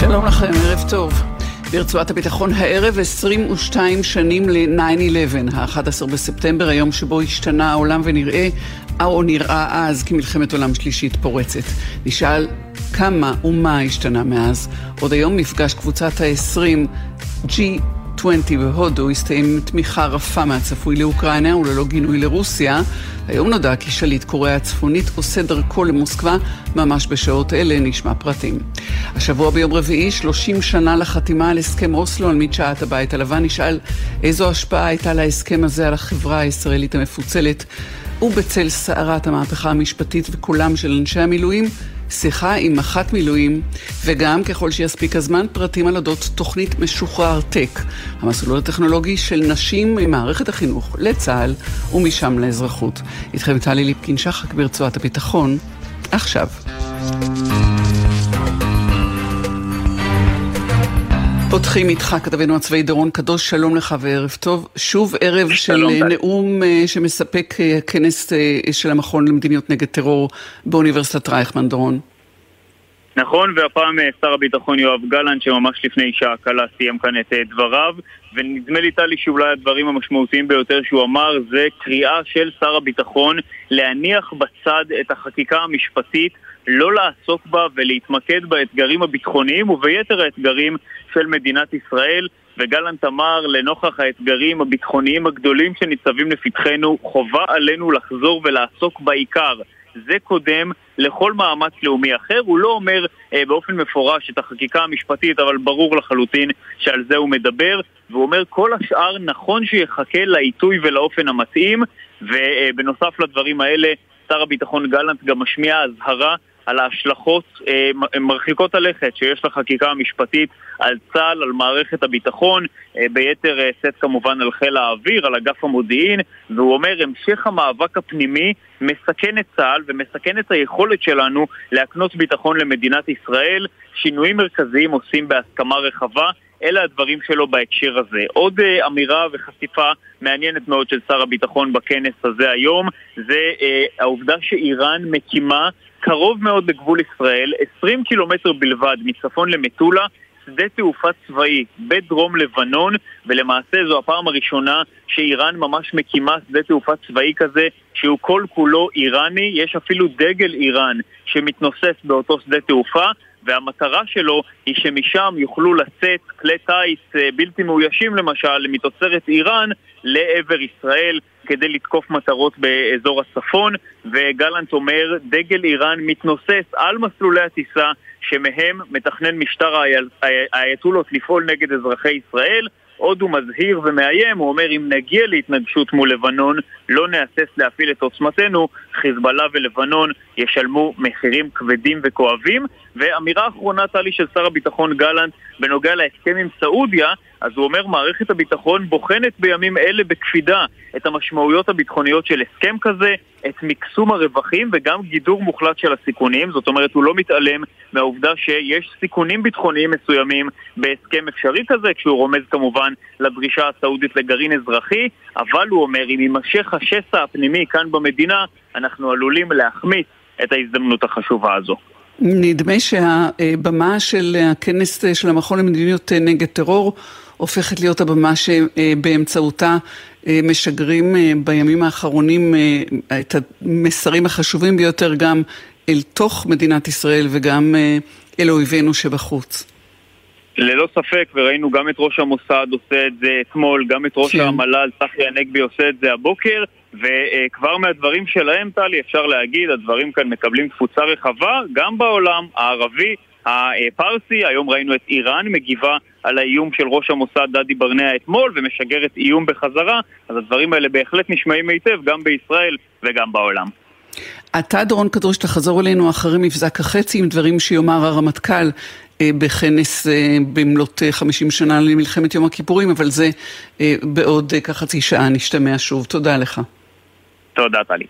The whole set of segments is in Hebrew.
שלום לכם, ערב טוב. ברצועת הביטחון הערב 22 שנים ל-9-11, ה-11 בספטמבר, היום שבו השתנה העולם ונראה, או נראה אז כמלחמת עולם שלישית פורצת. נשאל כמה ומה השתנה מאז. עוד היום מפגש קבוצת ה-20 G 20 בהודו הסתיים עם תמיכה רפה מהצפוי לאוקראינה וללא גינוי לרוסיה. היום נודע כי שליט קוריאה הצפונית עושה דרכו למוסקבה ממש בשעות אלה, נשמע פרטים. השבוע ביום רביעי, 30 שנה לחתימה על הסכם אוסלו על מדשאת הבית הלבן, נשאל איזו השפעה הייתה להסכם הזה על החברה הישראלית המפוצלת ובצל סערת המהפכה המשפטית וקולם של אנשי המילואים. שיחה עם מח"ט מילואים, וגם, ככל שיספיק הזמן, פרטים על אודות תוכנית משוחרר טק, המסלול הטכנולוגי של נשים ממערכת החינוך לצה"ל ומשם לאזרחות. איתכם טלי ליפקין שחק ברצועת הביטחון, עכשיו. פותחים איתך כתבנו הצבאי דורון קדוש, שלום לך וערב טוב. שוב ערב של נאום אה, שמספק אה, כנס אה, של המכון למדיניות נגד טרור באוניברסיטת רייכמן, דורון. נכון, והפעם שר הביטחון יואב גלנט, שממש לפני שעה קלה סיים כאן את דבריו, ונדמה לי, טלי, שאולי הדברים המשמעותיים ביותר שהוא אמר זה קריאה של שר הביטחון להניח בצד את החקיקה המשפטית לא לעסוק בה ולהתמקד באתגרים הביטחוניים וביתר האתגרים של מדינת ישראל. וגלנט אמר, לנוכח האתגרים הביטחוניים הגדולים שניצבים לפתחנו, חובה עלינו לחזור ולעסוק בעיקר. זה קודם לכל מאמץ לאומי אחר. הוא לא אומר אה, באופן מפורש את החקיקה המשפטית, אבל ברור לחלוטין שעל זה הוא מדבר. והוא אומר, כל השאר נכון שיחכה לעיתוי ולאופן המתאים. ובנוסף לדברים האלה, שר הביטחון גלנט גם משמיע אזהרה על ההשלכות אה, מרחיקות הלכת שיש לחקיקה המשפטית על צה"ל, על מערכת הביטחון, אה, ביתר אה, שאת כמובן על חיל האוויר, על אגף המודיעין, והוא אומר המשך המאבק הפנימי מסכן את צה"ל ומסכן את היכולת שלנו להקנות ביטחון למדינת ישראל. שינויים מרכזיים עושים בהסכמה רחבה. אלה הדברים שלו בהקשר הזה. עוד uh, אמירה וחשיפה מעניינת מאוד של שר הביטחון בכנס הזה היום, זה uh, העובדה שאיראן מקימה קרוב מאוד לגבול ישראל, 20 קילומטר בלבד מצפון למטולה, שדה תעופה צבאי בדרום לבנון, ולמעשה זו הפעם הראשונה שאיראן ממש מקימה שדה תעופה צבאי כזה שהוא כל כולו איראני, יש אפילו דגל איראן שמתנוסס באותו שדה תעופה, והמטרה שלו היא שמשם יוכלו לצאת כלי טיס אה, בלתי מאוישים למשל מתוצרת איראן לעבר ישראל כדי לתקוף מטרות באזור הצפון וגלנט אומר דגל איראן מתנוסס על מסלולי הטיסה שמהם מתכנן משטר האייתולות לפעול נגד אזרחי ישראל עוד הוא מזהיר ומאיים, הוא אומר אם נגיע להתנגשות מול לבנון, לא נהסס להפעיל את עוצמתנו, חיזבאללה ולבנון ישלמו מחירים כבדים וכואבים. ואמירה אחרונה, טלי, של שר הביטחון גלנט בנוגע להסכם עם סעודיה, אז הוא אומר מערכת הביטחון בוחנת בימים אלה בקפידה את המשמעויות הביטחוניות של הסכם כזה, את מקסום הרווחים וגם גידור מוחלט של הסיכונים, זאת אומרת הוא לא מתעלם מהעובדה שיש סיכונים ביטחוניים מסוימים בהסכם אפשרי כזה, כשהוא רומז כמובן לדרישה הסעודית לגרעין אזרחי, אבל הוא אומר אם יימשך השסע הפנימי כאן במדינה, אנחנו עלולים להחמיץ את ההזדמנות החשובה הזו. נדמה שהבמה של הכנס של המכון למדיניות נגד טרור הופכת להיות הבמה שבאמצעותה משגרים בימים האחרונים את המסרים החשובים ביותר גם אל תוך מדינת ישראל וגם אל אויבינו שבחוץ. ללא ספק, וראינו גם את ראש המוסד עושה את זה אתמול, גם את ראש כן. המל"ל, צחי הנגבי עושה את זה הבוקר, וכבר מהדברים שלהם, טלי, אפשר להגיד, הדברים כאן מקבלים תפוצה רחבה, גם בעולם הערבי, הפרסי, היום ראינו את איראן מגיבה על האיום של ראש המוסד דדי ברנע אתמול ומשגרת איום בחזרה, אז הדברים האלה בהחלט נשמעים היטב גם בישראל וגם בעולם. אתה, דורון קדוש, תחזור אלינו אחרי מבזק החצי עם דברים שיאמר הרמטכ"ל בכנס אה, במלאת 50 אה, שנה למלחמת יום הכיפורים, אבל זה בעוד כחצי שעה נשתמע שוב. תודה לך. תודה, טלי.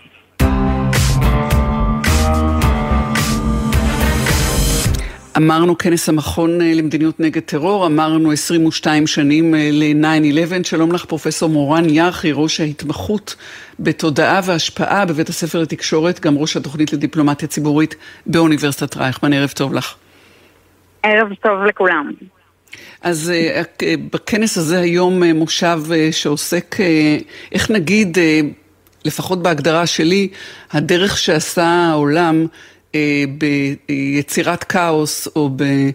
אמרנו כנס המכון למדיניות נגד טרור, אמרנו 22 שנים ל-9-11. שלום לך פרופסור מורן ירחי, ראש ההתמחות בתודעה והשפעה בבית הספר לתקשורת, גם ראש התוכנית לדיפלומטיה ציבורית באוניברסיטת רייכמן. ערב טוב לך. ערב טוב לכולם. אז בכנס הזה היום מושב שעוסק, איך נגיד, לפחות בהגדרה שלי, הדרך שעשה העולם אה, ביצירת כאוס או אה, אה,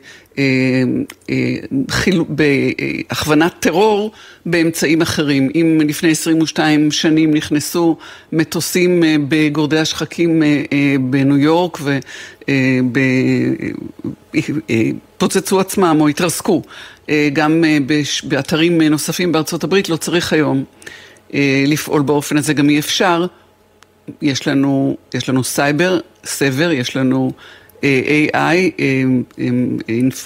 בהכוונת טרור באמצעים אחרים. אם לפני 22 שנים נכנסו מטוסים בגורדי השחקים בניו יורק ופוצצו עצמם או התרסקו גם באתרים נוספים בארצות הברית, לא צריך היום לפעול באופן הזה, גם אי אפשר. יש לנו, יש לנו סייבר, סבר, יש לנו אה, AI, אה, אה,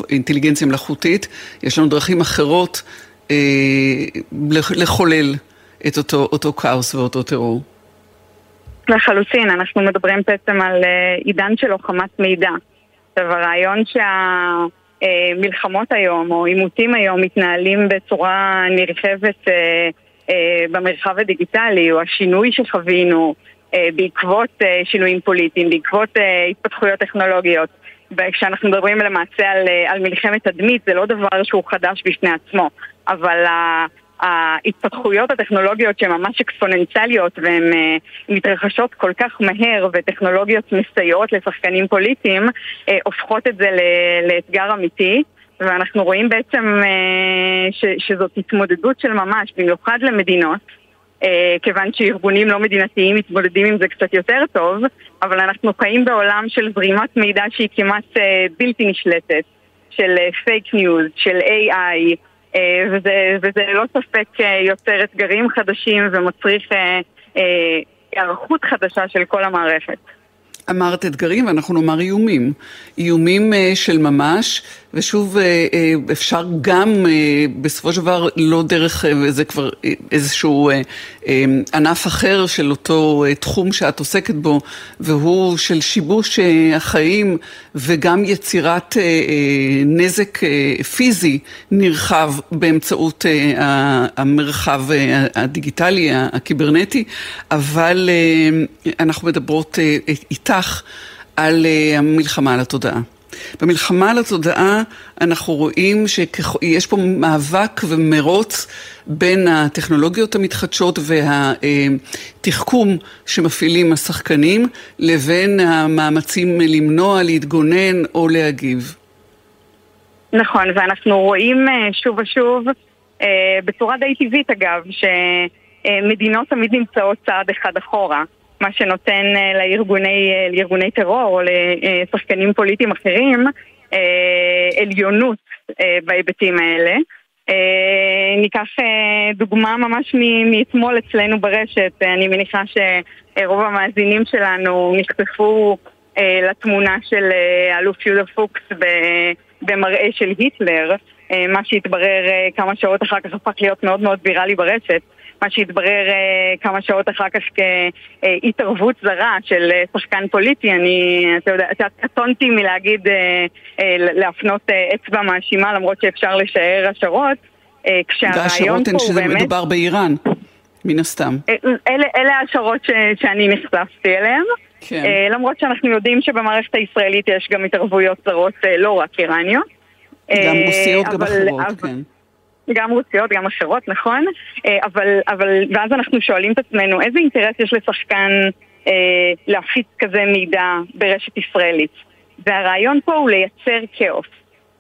אינטליגנציה מלאכותית, יש לנו דרכים אחרות לחולל את אותו, אותו כאוס ואותו טרור. לחלוטין, אנחנו מדברים בעצם על עידן של לוחמת מידע. עכשיו הרעיון שהמלחמות היום או עימותים היום מתנהלים בצורה נרחבת במרחב הדיגיטלי, או השינוי שחווינו, אה, בעקבות אה, שינויים פוליטיים, בעקבות אה, התפתחויות טכנולוגיות. וכשאנחנו מדברים למעשה על, על מלחמת תדמית זה לא דבר שהוא חדש בפני עצמו, אבל ההתפתחויות הטכנולוגיות שהן ממש אקספוננציאליות והן מתרחשות כל כך מהר וטכנולוגיות מסייעות לשחקנים פוליטיים הופכות את זה לאתגר אמיתי ואנחנו רואים בעצם ש, שזאת התמודדות של ממש, במיוחד למדינות אה, כיוון שארגונים לא מדינתיים מתמודדים עם זה קצת יותר טוב, אבל אנחנו חיים בעולם של זרימת מידע שהיא כמעט אה, בלתי נשלטת, של פייק אה, ניוז, של AI, וזה, וזה ללא ספק יוצר אתגרים חדשים ומצריך היערכות חדשה של כל המערכת. אמרת אתגרים ואנחנו נאמר איומים. איומים של ממש, ושוב אפשר גם בסופו של דבר לא דרך, וזה כבר איזשהו ענף אחר של אותו תחום שאת עוסקת בו, והוא של שיבוש החיים וגם יצירת נזק פיזי נרחב באמצעות המרחב הדיגיטלי, הקיברנטי, אבל אנחנו מדברות איתך על המלחמה על התודעה. במלחמה על התודעה אנחנו רואים שיש פה מאבק ומרוץ בין הטכנולוגיות המתחדשות והתחכום שמפעילים השחקנים לבין המאמצים למנוע, להתגונן או להגיב. נכון, ואנחנו רואים אה, שוב ושוב, אה, בצורה די טבעית אגב, שמדינות תמיד נמצאות צעד אחד אחורה. מה שנותן אה, לארגוני, אה, לארגוני טרור או לשחקנים פוליטיים אחרים אה, עליונות בהיבטים האלה. ניקח דוגמה ממש מאתמול אצלנו ברשת, אני מניחה שרוב המאזינים שלנו נחשפו לתמונה של אלוף יהודה פוקס במראה של היטלר, מה שהתברר כמה שעות אחר כך הפך להיות מאוד מאוד ויראלי ברשת. מה שהתברר אה, כמה שעות אחר כך כהתערבות זרה של אה, שחקן פוליטי. אני, אתה יודע, קטונתי מלהגיד, אה, להפנות אצבע מאשימה למרות שאפשר לשער השערות. כשהרעיון פה הוא באמת... מדובר באיראן, מן הסתם. אלה, אלה ההשערות ש, שאני נחשפתי אליהן. כן. למרות שאנחנו יודעים שבמערכת הישראלית יש גם התערבויות זרות לא רק איראניות. גם רוסיות, גם אחרות, אבל... כן. גם רוסיות, גם אחרות, נכון? אה, אבל, אבל, ואז אנחנו שואלים את עצמנו, איזה אינטרס יש לשחקן אה, להפיץ כזה מידע ברשת ישראלית? והרעיון פה הוא לייצר כאוס.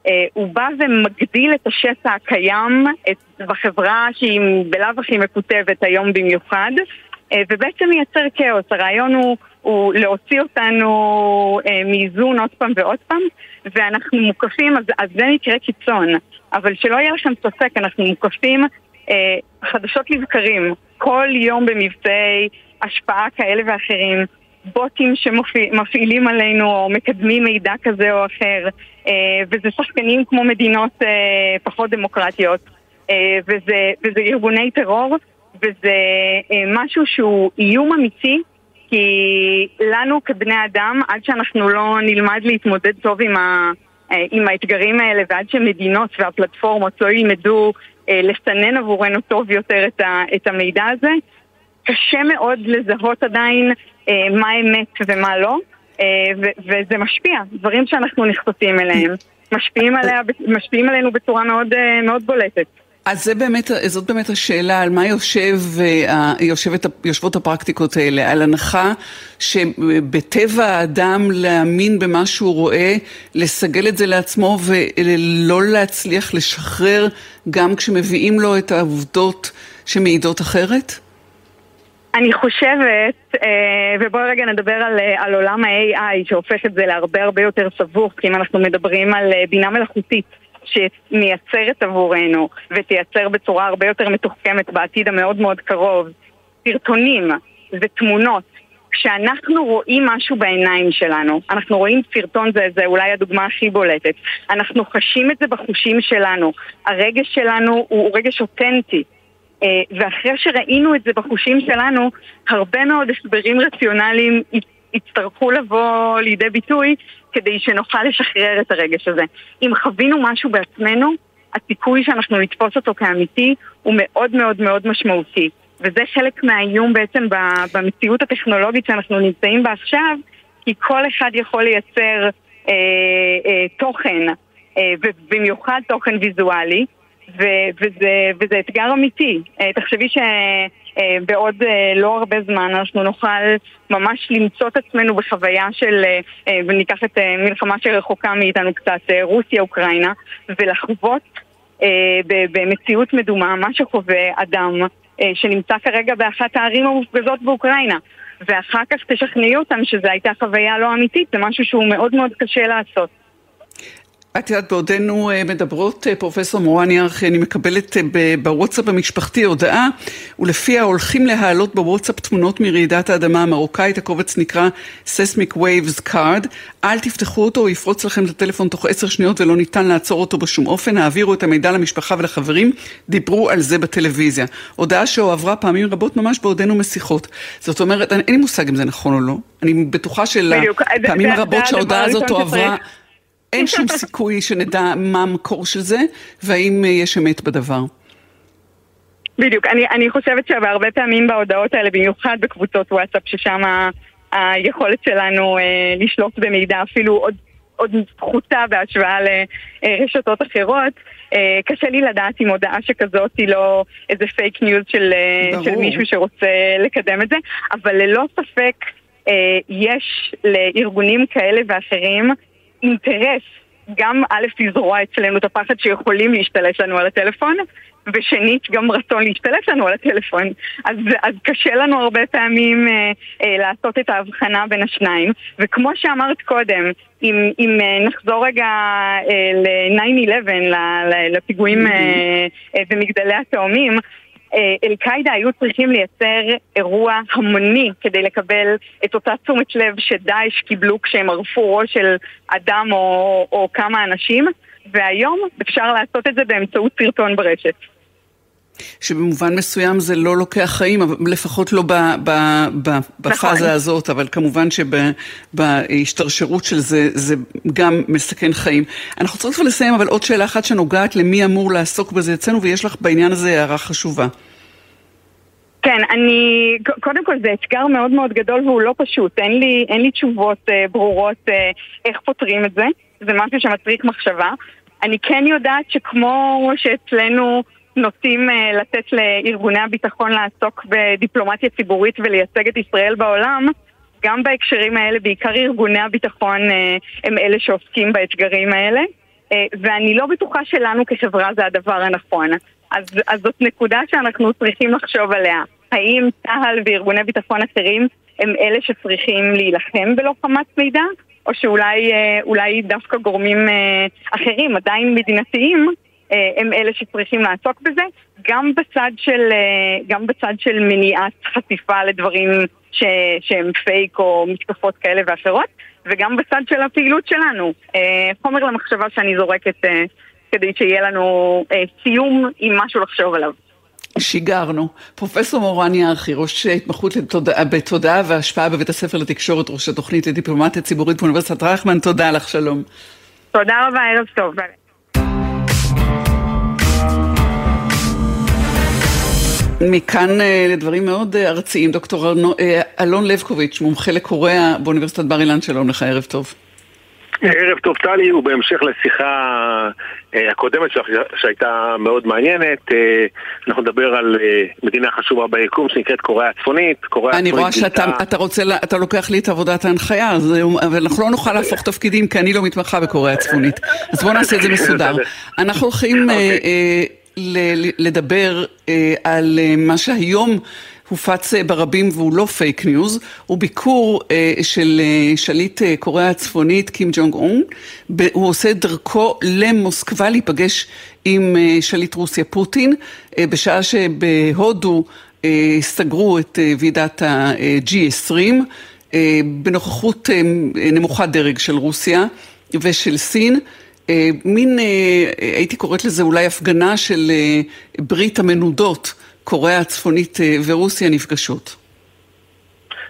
אה, הוא בא ומגדיל את השסע הקיים את, בחברה שהיא בלאו הכי מקוטבת היום במיוחד, אה, ובעצם מייצר כאוס. הרעיון הוא, הוא להוציא אותנו אה, מאיזון עוד פעם ועוד פעם, ואנחנו מוקפים, אז, אז זה מקרה קיצון. אבל שלא יהיה לכם ספק, אנחנו מוקפים אה, חדשות לבקרים, כל יום במבצעי השפעה כאלה ואחרים, בוטים שמפעילים עלינו או מקדמים מידע כזה או אחר, אה, וזה שחקנים כמו מדינות אה, פחות דמוקרטיות, אה, וזה, וזה ארגוני טרור, וזה אה, משהו שהוא איום אמיתי. כי לנו כבני אדם, עד שאנחנו לא נלמד להתמודד טוב עם, ה, אה, עם האתגרים האלה ועד שמדינות והפלטפורמות לא ילמדו אה, לסנן עבורנו טוב יותר את, ה, את המידע הזה, קשה מאוד לזהות עדיין אה, מה אמת ומה לא, ו, וזה משפיע, דברים שאנחנו נחשפים אליהם. משפיעים, עליה, משפיעים עלינו בצורה מאוד, מאוד בולטת. אז זה באמת, זאת באמת השאלה, על מה יושב, אה, יושבת, יושבות הפרקטיקות האלה, על הנחה שבטבע האדם להאמין במה שהוא רואה, לסגל את זה לעצמו ולא להצליח לשחרר גם כשמביאים לו את העובדות שמעידות אחרת? אני חושבת, אה, ובואי רגע נדבר על, על עולם ה-AI שהופך את זה להרבה הרבה יותר סבוך, כי אם אנחנו מדברים על אה, בינה מלאכותית. שמייצרת עבורנו ותייצר בצורה הרבה יותר מתוחכמת בעתיד המאוד מאוד קרוב סרטונים ותמונות. כשאנחנו רואים משהו בעיניים שלנו, אנחנו רואים סרטון, זה, זה אולי הדוגמה הכי בולטת, אנחנו חשים את זה בחושים שלנו, הרגש שלנו הוא רגש אותנטי, אה, ואחרי שראינו את זה בחושים שלנו, הרבה מאוד הסברים רציונליים יצטרכו לבוא לידי ביטוי כדי שנוכל לשחרר את הרגש הזה. אם חווינו משהו בעצמנו, הסיכוי שאנחנו נתפוס אותו כאמיתי הוא מאוד מאוד מאוד משמעותי. וזה חלק מהאיום בעצם במציאות הטכנולוגית שאנחנו נמצאים בה עכשיו, כי כל אחד יכול לייצר אה, אה, תוכן, אה, ובמיוחד תוכן ויזואלי, ו- וזה, וזה אתגר אמיתי. אה, תחשבי שבעוד אה, לא הרבה זמן אנחנו נוכל ממש למצוא את עצמנו בחוויה של, אה, וניקח את מלחמה שרחוקה מאיתנו קצת, רוסיה-אוקראינה, ולחוות במציאות מדומה מה שחווה אדם שנמצא כרגע באחת הערים המופגזות באוקראינה. ואחר כך תשכנעי אותם שזו הייתה חוויה לא אמיתית, זה משהו שהוא מאוד מאוד קשה לעשות. את יודעת, בעודנו אה, מדברות, אה, פרופסור מורני ארכי, אני מקבלת אה, בוואטסאפ המשפחתי הודעה, ולפיה הולכים להעלות בוואטסאפ תמונות מרעידת האדמה המרוקאית, הקובץ נקרא Seismic Waves Card, אל תפתחו אותו, הוא יפרוץ לכם את הטלפון תוך עשר שניות ולא ניתן לעצור אותו בשום אופן, העבירו את המידע למשפחה ולחברים, דיברו על זה בטלוויזיה. הודעה שהועברה פעמים רבות ממש בעודנו משיחות. זאת אומרת, אין לי מושג אם זה נכון או לא, אני בטוחה שלפעמים הרבות שההודעה הזאת הועברה... אין שום סיכוי שנדע מה המקור של זה, והאם יש אמת בדבר. בדיוק, אני, אני חושבת שבהרבה פעמים בהודעות האלה, במיוחד בקבוצות וואטסאפ, ששם היכולת שלנו אה, לשלוט במידע אפילו עוד, עוד פחותה בהשוואה לרשתות אחרות, אה, קשה לי לדעת אם הודעה שכזאת היא לא איזה פייק ניוז של, אה, של מישהו שרוצה לקדם את זה, אבל ללא ספק אה, יש לארגונים כאלה ואחרים אינטרס גם א', לזרוע אצלנו את הפחד שיכולים להשתלט לנו על הטלפון, ושנית, גם רצון להשתלט לנו על הטלפון. אז, אז קשה לנו הרבה פעמים אה, אה, לעשות את ההבחנה בין השניים. וכמו שאמרת קודם, אם, אם אה, נחזור רגע אה, ל-9-11, לפיגועים אה, אה, במגדלי התאומים, אל-קאעידה היו צריכים לייצר אירוע המוני כדי לקבל את אותה תשומת לב שדאעש קיבלו כשהם ערפו ראש של אדם או, או כמה אנשים, והיום אפשר לעשות את זה באמצעות סרטון ברשת. שבמובן מסוים זה לא לוקח חיים, לפחות לא ב, ב, ב, בפאזה נכון. הזאת, אבל כמובן שבהשתרשרות של זה, זה גם מסכן חיים. אנחנו צריכים לסיים, אבל עוד שאלה אחת שנוגעת למי אמור לעסוק בזה אצלנו, ויש לך בעניין הזה הערה חשובה. כן, אני, קודם כל זה אתגר מאוד מאוד גדול והוא לא פשוט, אין לי, אין לי תשובות אה, ברורות אה, איך פותרים את זה, זה משהו שמצריך מחשבה. אני כן יודעת שכמו שאצלנו נוטים uh, לתת לארגוני הביטחון לעסוק בדיפלומטיה ציבורית ולייצג את ישראל בעולם, גם בהקשרים האלה, בעיקר ארגוני הביטחון uh, הם אלה שעוסקים באתגרים האלה, uh, ואני לא בטוחה שלנו כחברה זה הדבר הנכון. אז, אז זאת נקודה שאנחנו צריכים לחשוב עליה. האם צה"ל וארגוני ביטחון אחרים הם אלה שצריכים להילחם בלוחמת מידע, או שאולי דווקא גורמים אחרים, עדיין מדינתיים, אה, הם אלה שצריכים לעסוק בזה, גם בצד של, אה, גם בצד של מניעת חשיפה לדברים ש, שהם פייק או מתקפות כאלה ואחרות, וגם בצד של הפעילות שלנו. אה, חומר למחשבה שאני זורקת כדי שיהיה לנו סיום עם משהו לחשוב עליו. שיגרנו. פרופסור מורני ארכי, ראש התמחות לתודעה, בתודעה והשפעה בבית הספר לתקשורת, ראש התוכנית לדיפלומטיה ציבורית באוניברסיטת רייכמן, תודה לך, שלום. תודה רבה, ערב טוב. מכאן אה, לדברים מאוד אה, ארציים, דוקטור אה, אלון לבקוביץ', מומחה לקוריאה באוניברסיטת בר אילן, שלום לך, ערב טוב. ערב טוב טלי, הוא בהמשך לשיחה הקודמת שהייתה מאוד מעניינת. אנחנו נדבר על מדינה חשובה ביקום שנקראת קוריאה הצפונית. אני רואה שאתה רוצה, אתה לוקח לי את עבודת ההנחיה, אבל אנחנו לא נוכל להפוך תפקידים כי אני לא מתמחה בקוריאה הצפונית. אז בואו נעשה את זה מסודר. אנחנו הולכים אוקיי. לדבר על מה שהיום... הופץ אה, ברבים והוא לא פייק ניוז, הוא ביקור אה, של אה, שליט קוריאה הצפונית קים ג'ונג און, הוא עושה דרכו למוסקבה להיפגש עם שליט רוסיה פוטין, בשעה שבהודו סגרו את ועידת ה-G20 בנוכחות נמוכת דרג של רוסיה ושל סין. מין, הייתי קוראת לזה אולי הפגנה של ברית המנודות קוריאה הצפונית אה, ורוסיה נפגשות.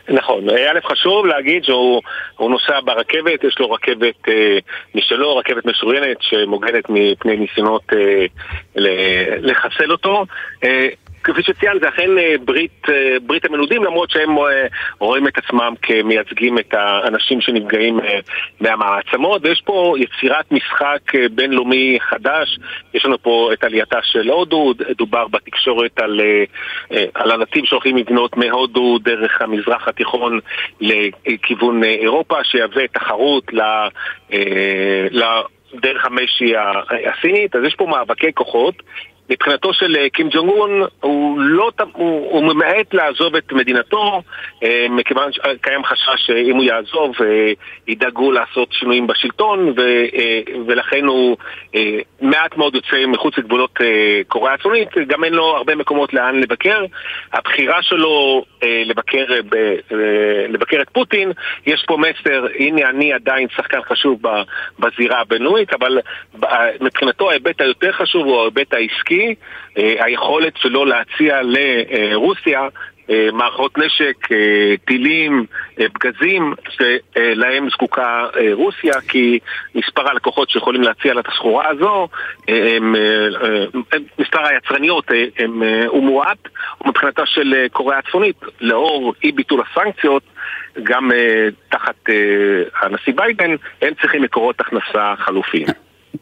נכון, א' חשוב להגיד שהוא נוסע ברכבת, יש לו רכבת אה, משלו, רכבת משוריינת שמוגנת מפני ניסיונות אה, לחסל אותו. אה, כפי שציינת, זה אכן אה, ברית, אה, ברית המנודים, למרות שהם אה, רואים את עצמם כמייצגים את האנשים שנפגעים מהמעצמות, ויש פה יצירת משחק בינלאומי חדש. יש לנו פה את עלייתה של הודו, דובר בתקשורת על, על הנתיב שהולכים לבנות מהודו דרך המזרח התיכון לכיוון אירופה, שיהווה תחרות ל... דרך המשי הסינית, אז יש פה מאבקי כוחות מבחינתו של אה, קים ג'ונג און, הוא, לא, הוא, הוא ממעט לעזוב את מדינתו, אה, מכיוון שקיים חשש שאם הוא יעזוב, אה, ידאגו לעשות שינויים בשלטון, ו, ולכן הוא מעט מאוד יוצא מחוץ לגבולות קוריאה הצפונית, גם אין לו הרבה מקומות לאן לבקר. הבחירה שלו לבקר, לבקר את פוטין, יש פה מסר, הנה אני עדיין שחקן חשוב בזירה הבינלאומית, אבל מבחינתו ההיבט היותר חשוב הוא ההיבט העסקי. אה, היכולת שלו להציע לרוסיה אה, מערכות נשק, אה, טילים, פגזים, שלהם זקוקה רוסיה, כי מספר הלקוחות שיכולים להציע לה את הסחורה הזו, הם, מספר היצרניות הם, הוא מועט, ומבחינתה של קוריאה הצפונית, לאור אי ביטול הסנקציות, גם תחת הנשיא ביידן, הם צריכים מקורות הכנסה חלופיים.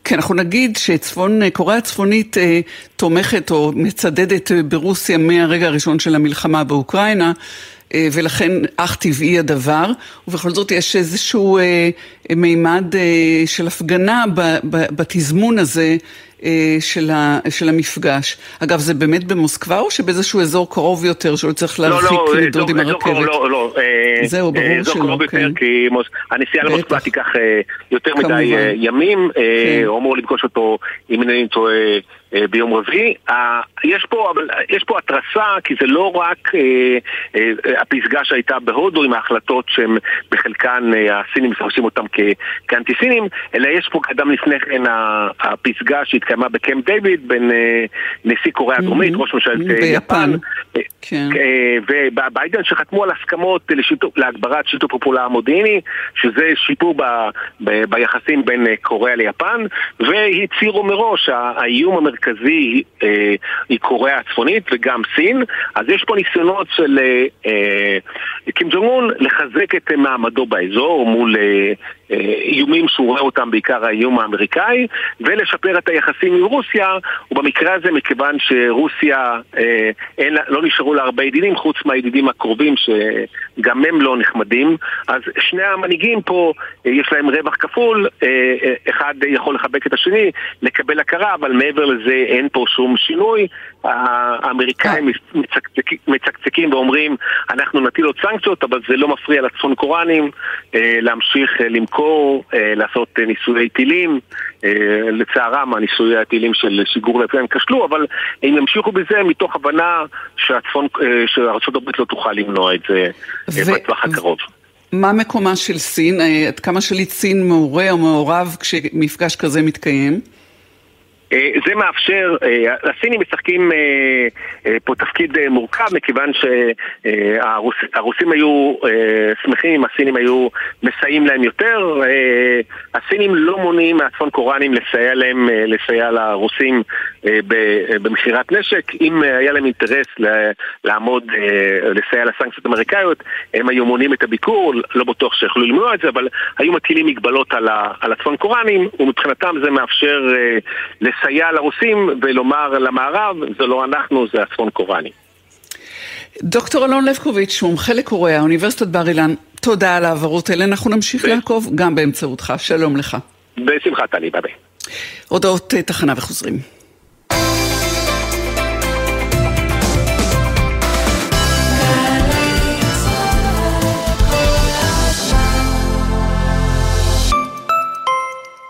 כן, אנחנו נגיד שצפון, קוריאה הצפונית אה, תומכת או מצדדת אה, ברוסיה מהרגע הראשון של המלחמה באוקראינה, אה, ולכן אך טבעי הדבר, ובכל זאת יש איזשהו אה, מימד אה, של הפגנה ב, ב, בתזמון הזה של, ה, של המפגש. אגב, זה באמת במוסקבה או שבאיזשהו אזור קרוב יותר שלא צריך לא, להרחיק לא, לא, לדוד עם הרכבת? לא, לא, לא. אה, זהו, ברור שלא. אזור קרוב יותר, כן. כי הנסיעה למוסקבה תיקח אה, יותר מדי ימים, כן. הוא אמור לפגוש אותו, אם אינני טועה, ביום רביעי. יש פה, יש פה התרסה, כי זה לא רק הפסגה שהייתה בהודו עם ההחלטות שהם בחלקן הסינים מפרשים אותם כאנטי-סינים, אלא יש פה קדם לפני כן הפסגה שהתקיימה בקמפ דיוויד בין אה, נשיא קוריאה הדרומית, ראש ממשלת אה, יפן, אה, כן. וביידן שחתמו על הסכמות להגברת שיתוף הפעולה המודיעיני, שזה שיפור ביחסים בין קוריאה ליפן, והצהירו מראש האיום המרכזי היא קוריאה הצפונית וגם סין, אז יש פה ניסיונות של קים ג'ונג לחזק את מעמדו באזור מול איומים שהוא רואה אותם בעיקר האיום האמריקאי, ולשפר את היחסים עם רוסיה, ובמקרה הזה מכיוון שרוסיה אה, אין, לא נשארו לה הרבה ידידים חוץ מהידידים הקרובים שגם הם לא נחמדים, אז שני המנהיגים פה אה, יש להם רווח כפול, אה, אה, אחד יכול לחבק את השני, לקבל הכרה, אבל מעבר לזה אין פה שום שינוי. האמריקאים מצקצקים, מצקצקים ואומרים אנחנו נטיל עוד סנקציות, אבל זה לא מפריע לצפון קוראנים אה, להמשיך אה, למכור, אה, לעשות ניסויי טילים. לצערם הניסויי הטילים של שיגור לפעמים כשלו, אבל הם ימשיכו בזה מתוך הבנה שהצפון, שארה"ב לא תוכל למנוע את זה ו... בטווח הקרוב. מה מקומה של סין? עד כמה שליט סין מעורה או מעורב כשמפגש כזה מתקיים? אה, זה מאפשר, אה, הסינים משחקים אה, פה תפקיד מורכב מכיוון שהרוסים היו שמחים אם הסינים היו מסייעים להם יותר. הסינים לא מונעים מהצפון קוראנים לסייע להם, לסייע לרוסים במכירת נשק. אם היה להם אינטרס לעמוד, לסייע לסנקציות האמריקאיות, הם היו מונעים את הביקור, לא בטוח שיכולו למנוע את זה, אבל היו מטילים מגבלות על הצפון קוראנים, ומבחינתם זה מאפשר לסייע לרוסים ולומר למערב, זה לא אנחנו, זה הצפון קוראני. דוקטור אלון לבקוביץ', מומחה לקוריאה, אוניברסיטת בר אילן, תודה על העברות האלה, אנחנו נמשיך ב- לעקוב גם באמצעותך, שלום לך. בשמחה טלי, ביי ביי. הודעות אה, תחנה וחוזרים.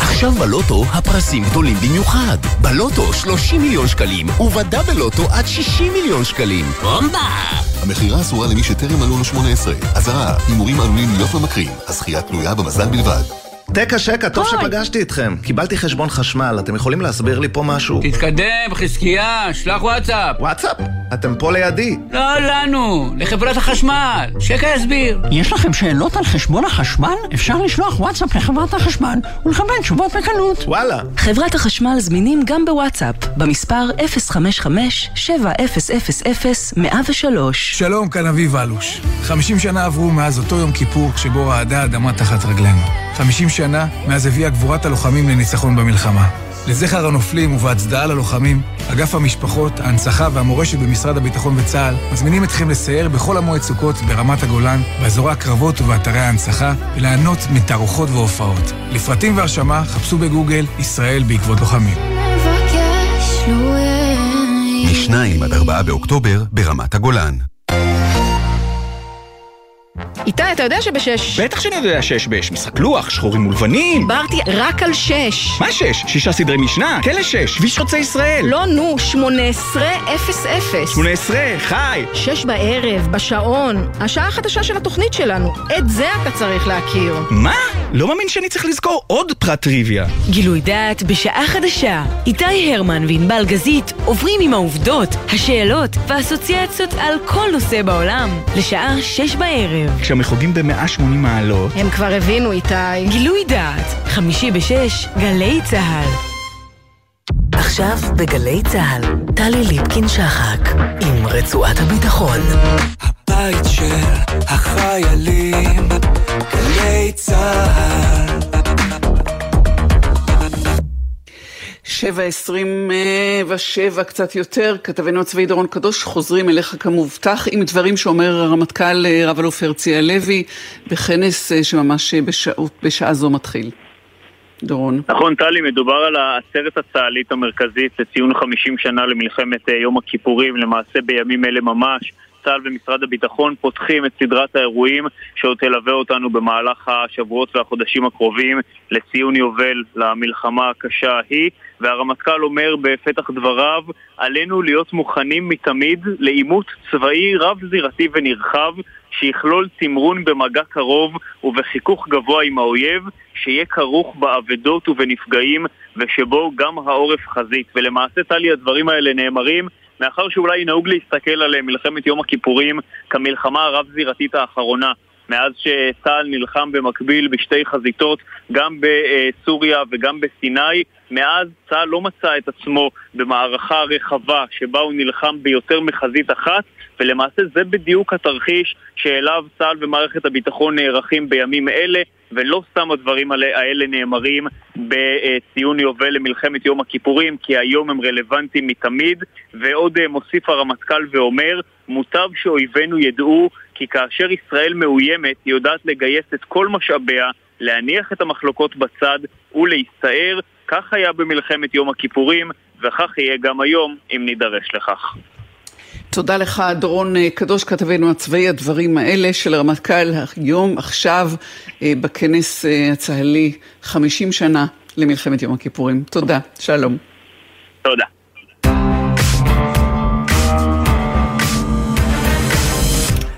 עכשיו בלוטו הפרסים גדולים במיוחד. בלוטו 30 מיליון שקלים, ובדה בלוטו עד 60 מיליון שקלים. בומבה! המכירה אסורה למי שטרם מלאו לו 18. אזהרה, הימורים עלולים להיות ממכרים. הזכייה תלויה במזל בלבד. תקה שקה, טוב שפגשתי אתכם. קיבלתי חשבון חשמל, אתם יכולים להסביר לי פה משהו? תתקדם, חזקיה, שלח וואטסאפ. וואטסאפ? אתם פה לידי. לא לנו, לחברת החשמל. שקה יסביר. יש לכם שאלות על חשבון החשמל? אפשר לשלוח וואטסאפ לחברת החשמל ולקבל תשובות בקלות. וואלה. חברת החשמל זמינים גם בוואטסאפ, במספר 055-7000-103. שלום, כאן אביב אלוש. 50 שנה עברו מאז אותו יום כיפור שבו רעדה האדמה תחת רגלינו. 50 שנה מאז הביאה גבורת הלוחמים לניצחון במלחמה. לזכר הנופלים ובהצדעה ללוחמים, אגף המשפחות, ההנצחה והמורשת במשרד הביטחון וצה"ל מזמינים אתכם לסייר בכל המועד סוכות ברמת הגולן, באזורי הקרבות ובאתרי ההנצחה, וליהנות מתערוכות והופעות. לפרטים והרשמה חפשו בגוגל ישראל בעקבות לוחמים. מ-2 עד 4 באוקטובר ברמת הגולן. איתי, אתה יודע שבשש... בטח שאני יודע שיש בש. משחק לוח, שחורים ולבנים. דיברתי רק על שש. מה שש? שישה סדרי משנה? כלא שש. כביש חוצה ישראל. לא, נו, שמונה עשרה אפס אפס. שמונה עשרה, חי. שש בערב, בשעון. השעה החדשה של התוכנית שלנו. את זה אתה צריך להכיר. מה? לא מאמין שאני צריך לזכור עוד פרט טריוויה. גילוי דעת בשעה חדשה. איתי הרמן וענבל גזית עוברים עם העובדות, השאלות והאסוציאציות על כל נושא בעולם. לשעה שש בערב. כשהמחוגים ב-180 מעלות... הם כבר הבינו, איתי. גילוי דעת, חמישי בשש, גלי צה"ל. עכשיו בגלי צה"ל, טלי ליפקין-שחק, עם רצועת הביטחון. הבית של החיילים, גלי צה"ל. שבע עשרים ושבע, קצת יותר, כתבנו הצבאי דורון קדוש, חוזרים אליך כמובטח עם דברים שאומר הרמטכ"ל רב אלוף הרצי הלוי בכנס שממש בשעות, בשעה זו מתחיל. דורון. נכון, טלי, מדובר על העצרת הצה"לית המרכזית לציון 50 שנה למלחמת יום הכיפורים, למעשה בימים אלה ממש. צה"ל ומשרד הביטחון פותחים את סדרת האירועים שעוד תלווה אותנו במהלך השבועות והחודשים הקרובים לציון יובל למלחמה הקשה ההיא והרמטכ"ל אומר בפתח דבריו עלינו להיות מוכנים מתמיד לעימות צבאי רב-זירתי ונרחב שיכלול תמרון במגע קרוב ובחיכוך גבוה עם האויב שיהיה כרוך באבדות ובנפגעים ושבו גם העורף חזית. ולמעשה טלי הדברים האלה נאמרים מאחר שאולי נהוג להסתכל על מלחמת יום הכיפורים כמלחמה הרב-זירתית האחרונה מאז שצה"ל נלחם במקביל בשתי חזיתות, גם בסוריה וגם בסיני, מאז צה"ל לא מצא את עצמו במערכה רחבה שבה הוא נלחם ביותר מחזית אחת ולמעשה זה בדיוק התרחיש שאליו צה"ל ומערכת הביטחון נערכים בימים אלה ולא סתם הדברים האלה נאמרים בציון יובל למלחמת יום הכיפורים כי היום הם רלוונטיים מתמיד ועוד אה, מוסיף הרמטכ"ל ואומר מוטב שאויבינו ידעו כי כאשר ישראל מאוימת היא יודעת לגייס את כל משאביה להניח את המחלוקות בצד ולהסתער כך היה במלחמת יום הכיפורים וכך יהיה גם היום אם נידרש לכך. תודה לך, דורון אה, קדוש, כתבנו הצבאי, הדברים האלה של הרמטכ"ל היום, עכשיו, אה, בכנס אה, הצה"לי, 50 שנה למלחמת יום הכיפורים. תודה, שלום. תודה.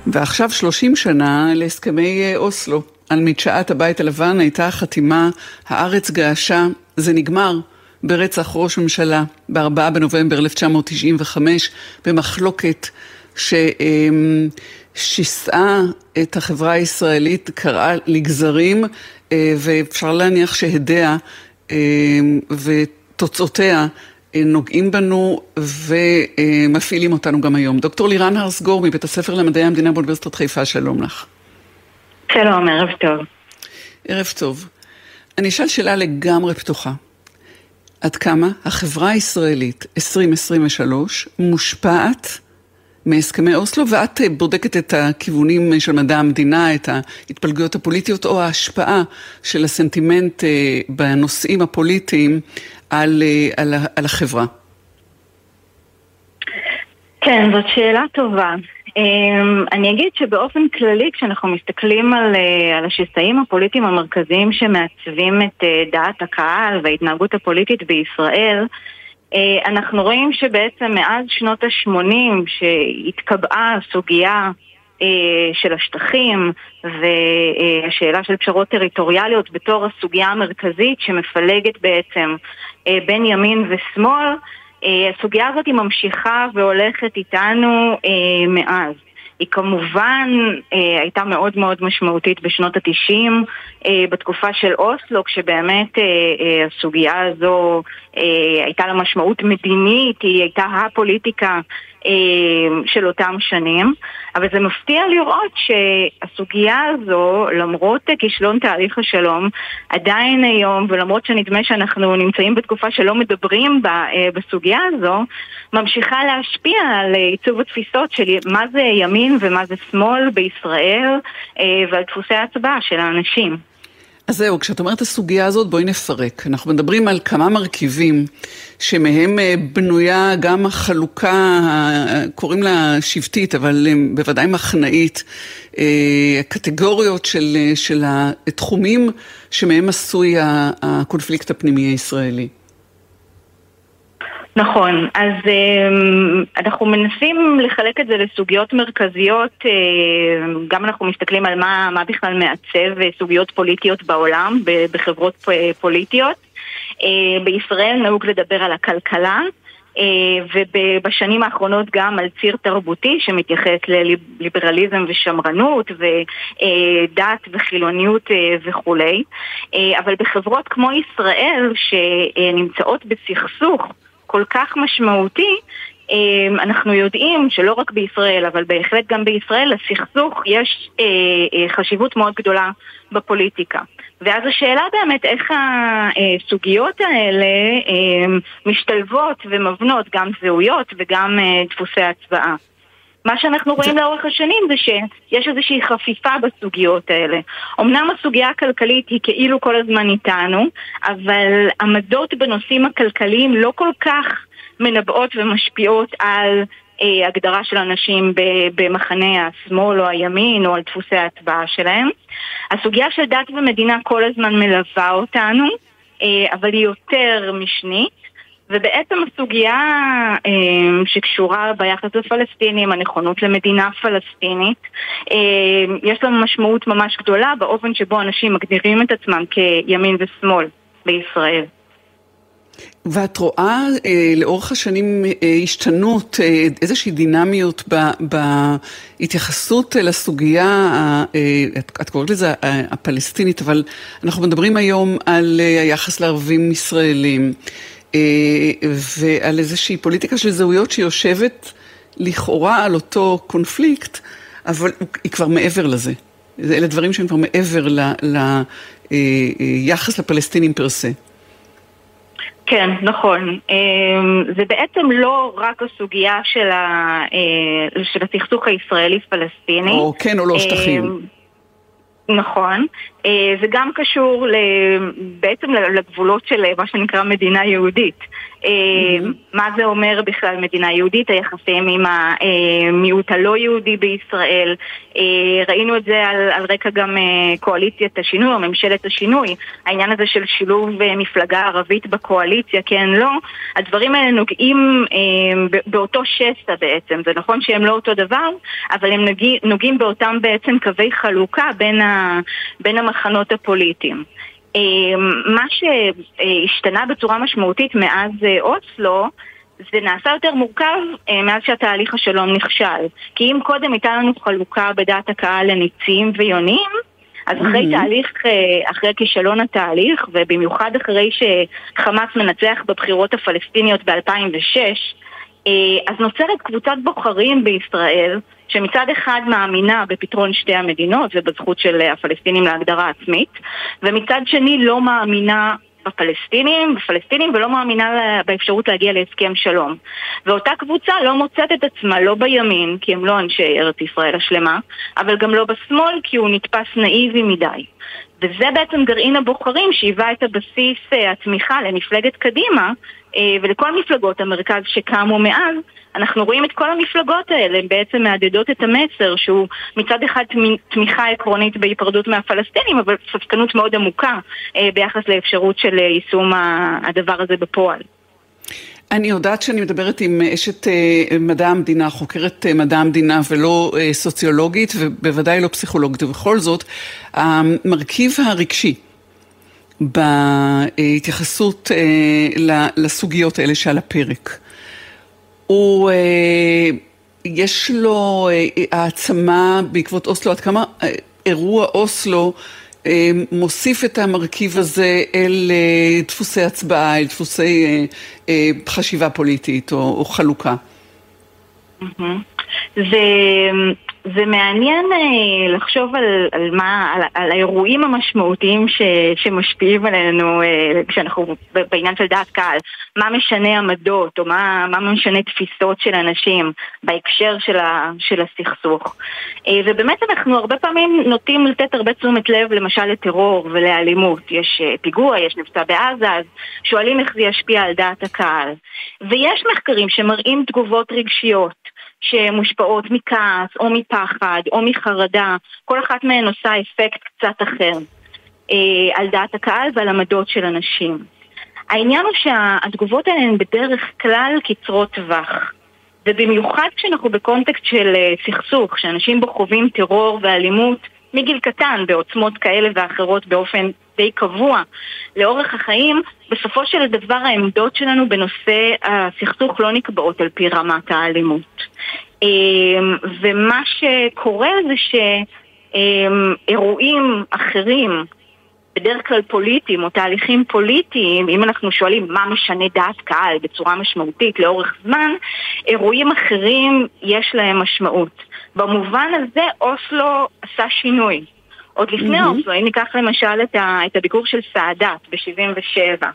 ועכשיו 30 שנה להסכמי אוסלו. על מדשאת הבית הלבן הייתה חתימה, הארץ געשה, זה נגמר. ברצח ראש ממשלה ב-4 בנובמבר 1995 במחלוקת ששיסעה את החברה הישראלית, קראה לגזרים אה, ואפשר להניח שהדיה אה, ותוצאותיה אה, נוגעים בנו ומפעילים אותנו גם היום. דוקטור לירן הרסגור מבית הספר למדעי המדינה באוניברסיטת חיפה, שלום לך. שלום, ערב טוב. ערב טוב. אני אשאל שאלה לגמרי פתוחה. עד כמה החברה הישראלית 2023 מושפעת מהסכמי אוסלו, ואת אה, בודקת את הכיוונים של מדע המדינה, את ההתפלגויות הפוליטיות, או ההשפעה של הסנטימנט אה, בנושאים הפוליטיים על, אה, על, על החברה. כן, זאת שאלה טובה. אמ, אני אגיד שבאופן כללי כשאנחנו מסתכלים על, אה, על השסעים הפוליטיים המרכזיים שמעצבים את אה, דעת הקהל וההתנהגות הפוליטית בישראל אה, אנחנו רואים שבעצם מאז שנות ה-80 שהתקבעה הסוגיה של השטחים והשאלה של פשרות טריטוריאליות בתור הסוגיה המרכזית שמפלגת בעצם בין ימין ושמאל הסוגיה הזאת היא ממשיכה והולכת איתנו אה, מאז. היא כמובן אה, הייתה מאוד מאוד משמעותית בשנות התשעים, אה, בתקופה של אוסלו, כשבאמת אה, אה, הסוגיה הזו אה, הייתה לה משמעות מדינית, היא הייתה הפוליטיקה אה, של אותם שנים, אבל זה מפתיע לראות שהסוגיה הזו, למרות כישלון תהליך השלום, עדיין היום, ולמרות שנדמה שאנחנו נמצאים בתקופה שלא מדברים בה אה, בסוגיה הזו, ממשיכה להשפיע על עיצוב התפיסות של מה זה ימין ומה זה שמאל בישראל אה, ועל דפוסי ההצבעה של האנשים. אז זהו, כשאת אומרת הסוגיה הזאת, בואי נפרק. אנחנו מדברים על כמה מרכיבים שמהם אה, בנויה גם החלוקה, קוראים לה שבטית, אבל אה, בוודאי מחנאית, אה, הקטגוריות של, של התחומים שמהם עשוי הקונפליקט הפנימי הישראלי. נכון, אז אמ, אנחנו מנסים לחלק את זה לסוגיות מרכזיות, אמ, גם אנחנו מסתכלים על מה, מה בכלל מעצב אה, סוגיות פוליטיות בעולם, בחברות פוליטיות. אה, בישראל נהוג לדבר על הכלכלה, אה, ובשנים האחרונות גם על ציר תרבותי שמתייחס לליברליזם ושמרנות ודת וחילוניות וכולי. אבל בחברות כמו ישראל שנמצאות בסכסוך כל כך משמעותי, אמ, אנחנו יודעים שלא רק בישראל, אבל בהחלט גם בישראל, לסכסוך יש אה, אה, חשיבות מאוד גדולה בפוליטיקה. ואז השאלה באמת איך הסוגיות האלה אמ, משתלבות ומבנות גם זהויות וגם אה, דפוסי הצבעה. מה שאנחנו רואים לאורך השנים זה שיש איזושהי חפיפה בסוגיות האלה. אמנם הסוגיה הכלכלית היא כאילו כל הזמן איתנו, אבל עמדות בנושאים הכלכליים לא כל כך מנבאות ומשפיעות על אה, הגדרה של אנשים במחנה השמאל או הימין או על דפוסי ההצבעה שלהם. הסוגיה של דת ומדינה כל הזמן מלווה אותנו, אה, אבל היא יותר משנית. ובעצם הסוגיה אה, שקשורה ביחס לפלסטינים, הנכונות למדינה פלסטינית, אה, יש לה משמעות ממש גדולה באופן שבו אנשים מגדירים את עצמם כימין ושמאל בישראל. ואת רואה אה, לאורך השנים אה, השתנות, אה, איזושהי דינמיות ב, בהתייחסות לסוגיה, אה, את, את קוראת לזה אה, הפלסטינית, אבל אנחנו מדברים היום על אה, היחס לערבים ישראלים, ועל איזושהי פוליטיקה של זהויות שיושבת לכאורה על אותו קונפליקט, אבל היא כבר מעבר לזה. אלה דברים שהם כבר מעבר ליחס אה, אה, לפלסטינים פר סה. כן, נכון. זה בעצם לא רק הסוגיה של, ה, אה, של הסכסוך הישראלי-פלסטיני. או כן או לא שטחים. נכון. אה, זה גם קשור בעצם לגבולות של מה שנקרא מדינה יהודית. Mm-hmm. מה זה אומר בכלל מדינה יהודית, היחסים עם המיעוט הלא יהודי בישראל. אה, ראינו את זה על, על רקע גם אה, קואליציית השינוי או ממשלת השינוי. העניין הזה של שילוב מפלגה ערבית בקואליציה, כן, לא. הדברים האלה נוגעים באותו שסע בעצם. זה נכון שהם לא אותו דבר, אבל הם נוגעים, באותם בעצם קווי חלוקה בין, ה, בין המחנות הפוליטיים. אמ, מה שהשתנה בצורה משמעותית מאז אה, אוסלו זה נעשה יותר מורכב אה, מאז שהתהליך השלום נכשל. כי אם קודם הייתה לנו חלוקה בדעת הקהל לניצים ויונים, אז אחרי mm-hmm. תהליך, אה, אחרי כישלון התהליך, ובמיוחד אחרי שחמאס מנצח בבחירות הפלסטיניות ב-2006, אז נוצרת קבוצת בוחרים בישראל שמצד אחד מאמינה בפתרון שתי המדינות ובזכות של הפלסטינים להגדרה עצמית, ומצד שני לא מאמינה בפלסטינים, בפלסטינים ולא מאמינה באפשרות להגיע להסכם שלום. ואותה קבוצה לא מוצאת את עצמה לא בימין, כי הם לא אנשי ארץ ישראל השלמה, אבל גם לא בשמאל, כי הוא נתפס נאיבי מדי. וזה בעצם גרעין הבוחרים שהיווה את הבסיס אה, התמיכה למפלגת קדימה אה, ולכל מפלגות המרכז שקמו מאז, אנחנו רואים את כל המפלגות האלה, בעצם מהדהדות את המסר שהוא מצד אחד תמיכה עקרונית בהיפרדות מהפלסטינים, אבל ספקנות מאוד עמוקה אה, ביחס לאפשרות של אה, יישום הדבר הזה בפועל. אני יודעת שאני מדברת עם אשת מדע המדינה, חוקרת מדע המדינה ולא סוציולוגית ובוודאי לא פסיכולוגית, ובכל זאת המרכיב הרגשי בהתייחסות לסוגיות האלה שעל הפרק הוא, אה, יש לו אה, העצמה בעקבות אוסלו, עד כמה אה, אירוע אוסלו מוסיף את המרכיב הזה אל דפוסי הצבעה, אל דפוסי חשיבה פוליטית או, או חלוקה. Mm-hmm. זה, זה מעניין אה, לחשוב על, על, מה, על, על האירועים המשמעותיים ש, שמשפיעים עלינו אה, כשאנחנו בעניין של דעת קהל. מה משנה עמדות או מה, מה משנה תפיסות של אנשים בהקשר של, ה, של הסכסוך. אה, ובאמת אנחנו הרבה פעמים נוטים לתת הרבה תשומת לב למשל לטרור ולאלימות. יש פיגוע, יש מבצע בעזה, אז שואלים איך זה ישפיע על דעת הקהל. ויש מחקרים שמראים תגובות רגשיות. שמושפעות מכעס או מפחד או מחרדה, כל אחת מהן עושה אפקט קצת אחר אה, על דעת הקהל ועל עמדות של אנשים. העניין הוא שהתגובות האלה הן בדרך כלל קצרות טווח. ובמיוחד כשאנחנו בקונטקסט של אה, סכסוך, שאנשים בו חווים טרור ואלימות מגיל קטן בעוצמות כאלה ואחרות באופן די קבוע לאורך החיים, בסופו של דבר העמדות שלנו בנושא הסכסוך לא נקבעות על פי רמת האלימות. אמ, ומה שקורה זה שאירועים אחרים בדרך כלל פוליטיים או תהליכים פוליטיים, אם אנחנו שואלים מה משנה דעת קהל בצורה משמעותית לאורך זמן, אירועים אחרים יש להם משמעות. במובן הזה אוסלו עשה שינוי. עוד לפני mm-hmm. אוסלו, אם ניקח למשל את, ה, את הביקור של סאדאת ב-77,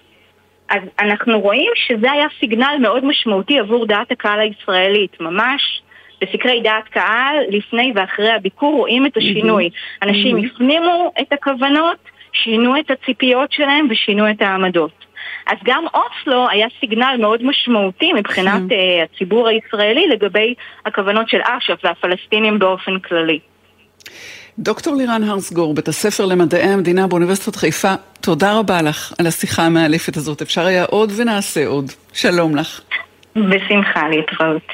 אז אנחנו רואים שזה היה סיגנל מאוד משמעותי עבור דעת הקהל הישראלית, ממש בסקרי דעת קהל, לפני ואחרי הביקור רואים את השינוי. Mm-hmm. אנשים mm-hmm. הפנימו את הכוונות, שינו את הציפיות שלהם ושינו את העמדות. אז גם אוסלו היה סיגנל מאוד משמעותי מבחינת uh, הציבור הישראלי לגבי הכוונות של אש"ף והפלסטינים באופן כללי. דוקטור לירן הרסגור, בית הספר למדעי המדינה באוניברסיטת חיפה, תודה רבה לך על השיחה המאלפת הזאת. אפשר היה עוד ונעשה עוד. שלום לך. בשמחה, להתראות.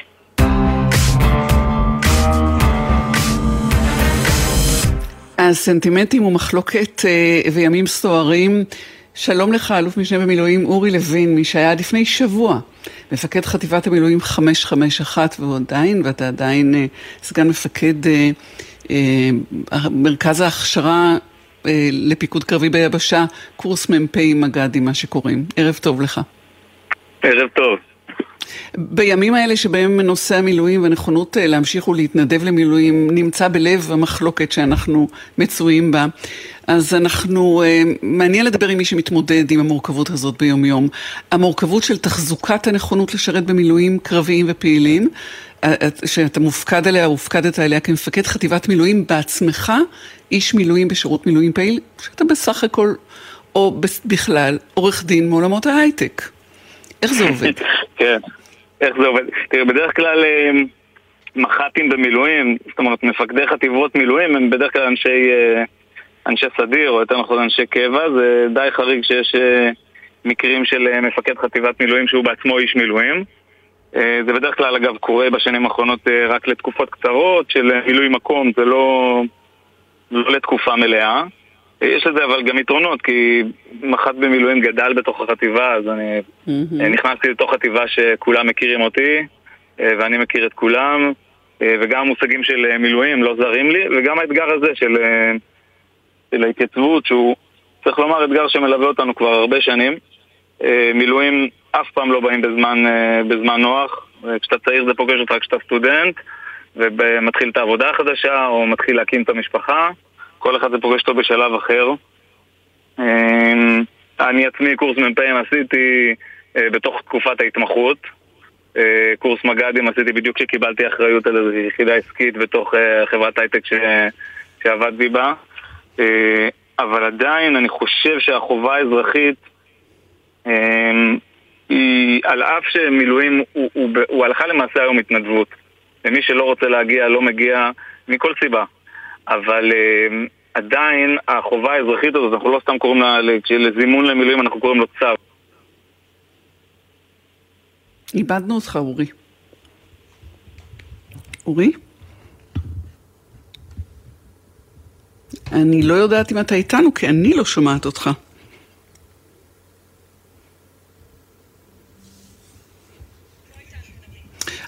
אז סנטימנטים ומחלוקת אה, וימים סוערים שלום לך, אלוף משנה במילואים אורי לוין, מי שהיה עד לפני שבוע מפקד חטיבת המילואים 551, והוא עדיין, ואתה עדיין אה, סגן מפקד אה, אה, מרכז ההכשרה אה, לפיקוד קרבי ביבשה, קורס מ"פ מג"דים, מה שקוראים. ערב טוב לך. ערב טוב. בימים האלה שבהם נושא המילואים והנכונות אה, להמשיך ולהתנדב למילואים נמצא בלב המחלוקת שאנחנו מצויים בה, אז אנחנו, אה, מעניין לדבר עם מי שמתמודד עם המורכבות הזאת ביום יום. המורכבות של תחזוקת הנכונות לשרת במילואים קרביים ופעילים, אה, שאתה מופקד עליה, הופקדת עליה כמפקד חטיבת מילואים בעצמך, איש מילואים בשירות מילואים פעיל, שאתה בסך הכל, או בכלל, עורך דין מעולמות ההייטק. איך זה עובד? כן, איך זה עובד? תראה, בדרך כלל אה, מח"טים במילואים, זאת אומרת מפקדי חטיבות מילואים הם בדרך כלל אנשי, אה, אנשי סדיר, או יותר נכון אנשי קבע, זה די חריג שיש אה, מקרים של מפקד חטיבת מילואים שהוא בעצמו איש מילואים. זה בדרך כלל אגב קורה בשנים האחרונות רק לתקופות קצרות של מילוי מקום, זה לא, לא לתקופה מלאה. יש לזה אבל גם יתרונות, כי מח"ט במילואים גדל בתוך החטיבה, אז אני mm-hmm. נכנסתי לתוך חטיבה שכולם מכירים אותי, אה, ואני מכיר את כולם, אה, וגם המושגים של מילואים לא זרים לי, וגם האתגר הזה של, של ההתייצבות, שהוא, צריך לומר, אתגר שמלווה אותנו כבר הרבה שנים. מילואים אף פעם לא באים בזמן, בזמן נוח, כשאתה צעיר זה פוגש אותך כשאתה סטודנט, ומתחיל את העבודה החדשה, או מתחיל להקים את המשפחה. כל אחד זה פוגש אותו בשלב אחר. אמ, אני עצמי קורס מ"פים עשיתי אה, בתוך תקופת ההתמחות. אה, קורס מג"דים עשיתי בדיוק כשקיבלתי אחריות על איזו יחידה עסקית בתוך אה, חברת הייטק ש... שעבדתי בה. אבל עדיין אני חושב שהחובה האזרחית אמ, היא, על אף שמילואים הוא, הוא, הוא, הלכה למעשה היום התנדבות. ומי שלא רוצה להגיע לא מגיע מכל סיבה. אבל uh, עדיין החובה האזרחית הזאת, אנחנו לא סתם קוראים לה, לזימון למילואים, אנחנו קוראים לו צו. איבדנו אותך, אורי. אורי? אני לא יודעת אם אתה איתנו, כי אני לא שומעת אותך.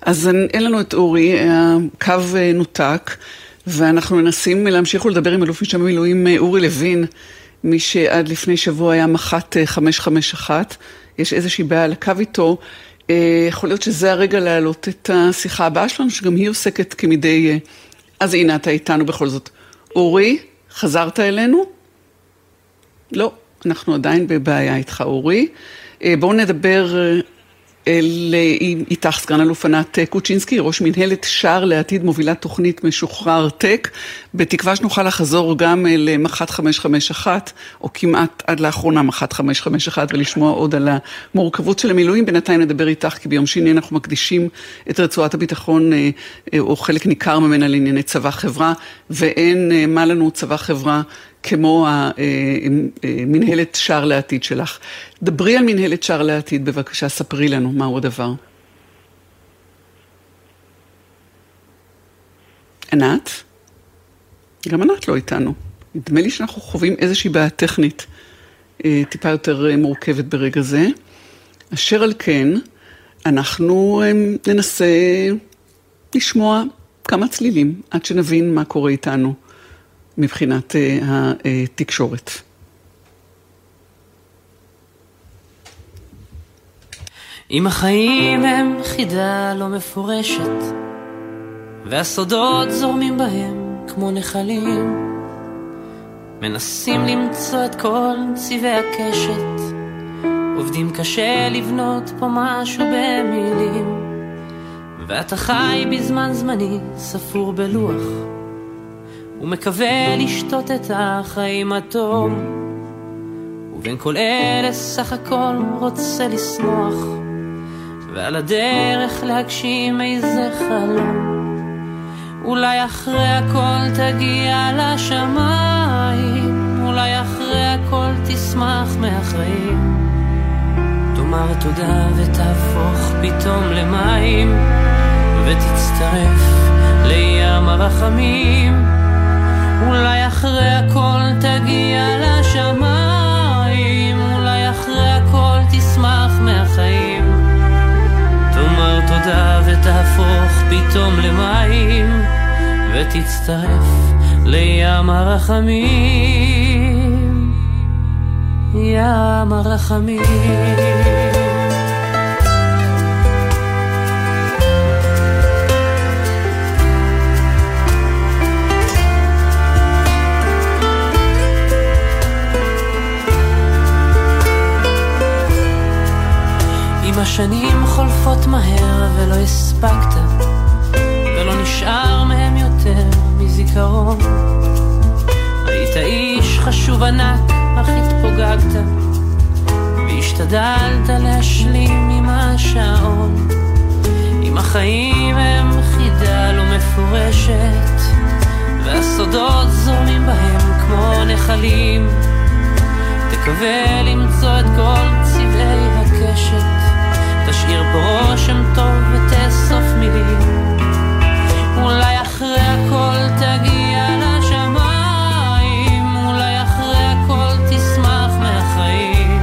אז אין לנו את אורי, הקו אה, נותק. ואנחנו מנסים להמשיך ולדבר עם אלוף משנה במילואים אה, אורי לוין, מי שעד לפני שבוע היה מח"ט 551. אה, יש איזושהי בעיה על הקו איתו. אה, יכול להיות שזה הרגע להעלות את השיחה הבאה שלנו, שגם היא עוסקת כמדי... אז הנה, אתה איתנו בכל זאת. אורי, חזרת אלינו? לא, אנחנו עדיין בבעיה איתך, אורי. בואו נדבר איתך סגן אלוף ענת קוצ'ינסקי, ראש מנהלת שער לעתיד מובילת תוכנית משוחרר טק, בתקווה שנוכל לחזור גם למח"ט 551, או כמעט עד לאחרונה מח"ט 551, ולשמוע עוד על המורכבות של המילואים. בינתיים נדבר איתך, כי ביום שני אנחנו מקדישים את רצועת הביטחון, אה, אה, או חלק ניכר ממנה לענייני צבא חברה, ואין אה, מה לנו צבא חברה כמו המנהלת שער לעתיד שלך. דברי על מנהלת שער לעתיד, בבקשה, ספרי לנו מהו הדבר. ענת? גם ענת לא איתנו. נדמה לי שאנחנו חווים איזושהי בעיה טכנית אה, טיפה יותר אה, מורכבת ברגע זה. אשר על כן, אנחנו אה, ננסה לשמוע כמה צלילים עד שנבין מה קורה איתנו. מבחינת אה, התקשורת. אם החיים הם חידה לא מפורשת, והסודות זורמים בהם כמו נחלים, מנסים למצוא את כל צבעי הקשת, עובדים קשה לבנות פה משהו במילים, ואתה חי בזמן זמני ספור בלוח. ומקווה לשתות את החיים הטוב. ובין כל אלה סך הכל רוצה לשמוח ועל הדרך להגשים איזה חלום. אולי אחרי הכל תגיע לשמיים אולי אחרי הכל תשמח מהחיים. תאמר תודה ותהפוך פתאום למים ותצטרף לים הרחמים אולי אחרי הכל תגיע לשמיים, אולי אחרי הכל תשמח מהחיים. תאמר תודה ותהפוך פתאום למים, ותצטרף לים הרחמים. ים הרחמים. השנים חולפות מהר ולא הספקת, ולא נשאר מהם יותר מזיכרון. היית איש חשוב ענק, אך התפוגגת, והשתדלת להשלים עם השעון. אם החיים הם חידה לא מפורשת, והסודות זורמים בהם כמו נחלים, תקווה למצוא את כל צבעי הקשת. תשאיר פה רושם טוב ותאסוף מילים. אולי אחרי הכל תגיע לשמיים אולי אחרי הכל תשמח מהחיים.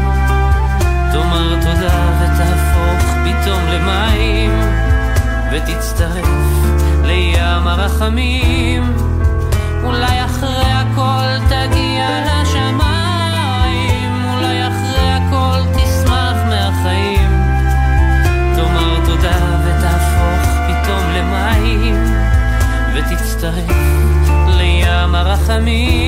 תאמר תודה ותהפוך פתאום למים ותצטרף לים הרחמים לים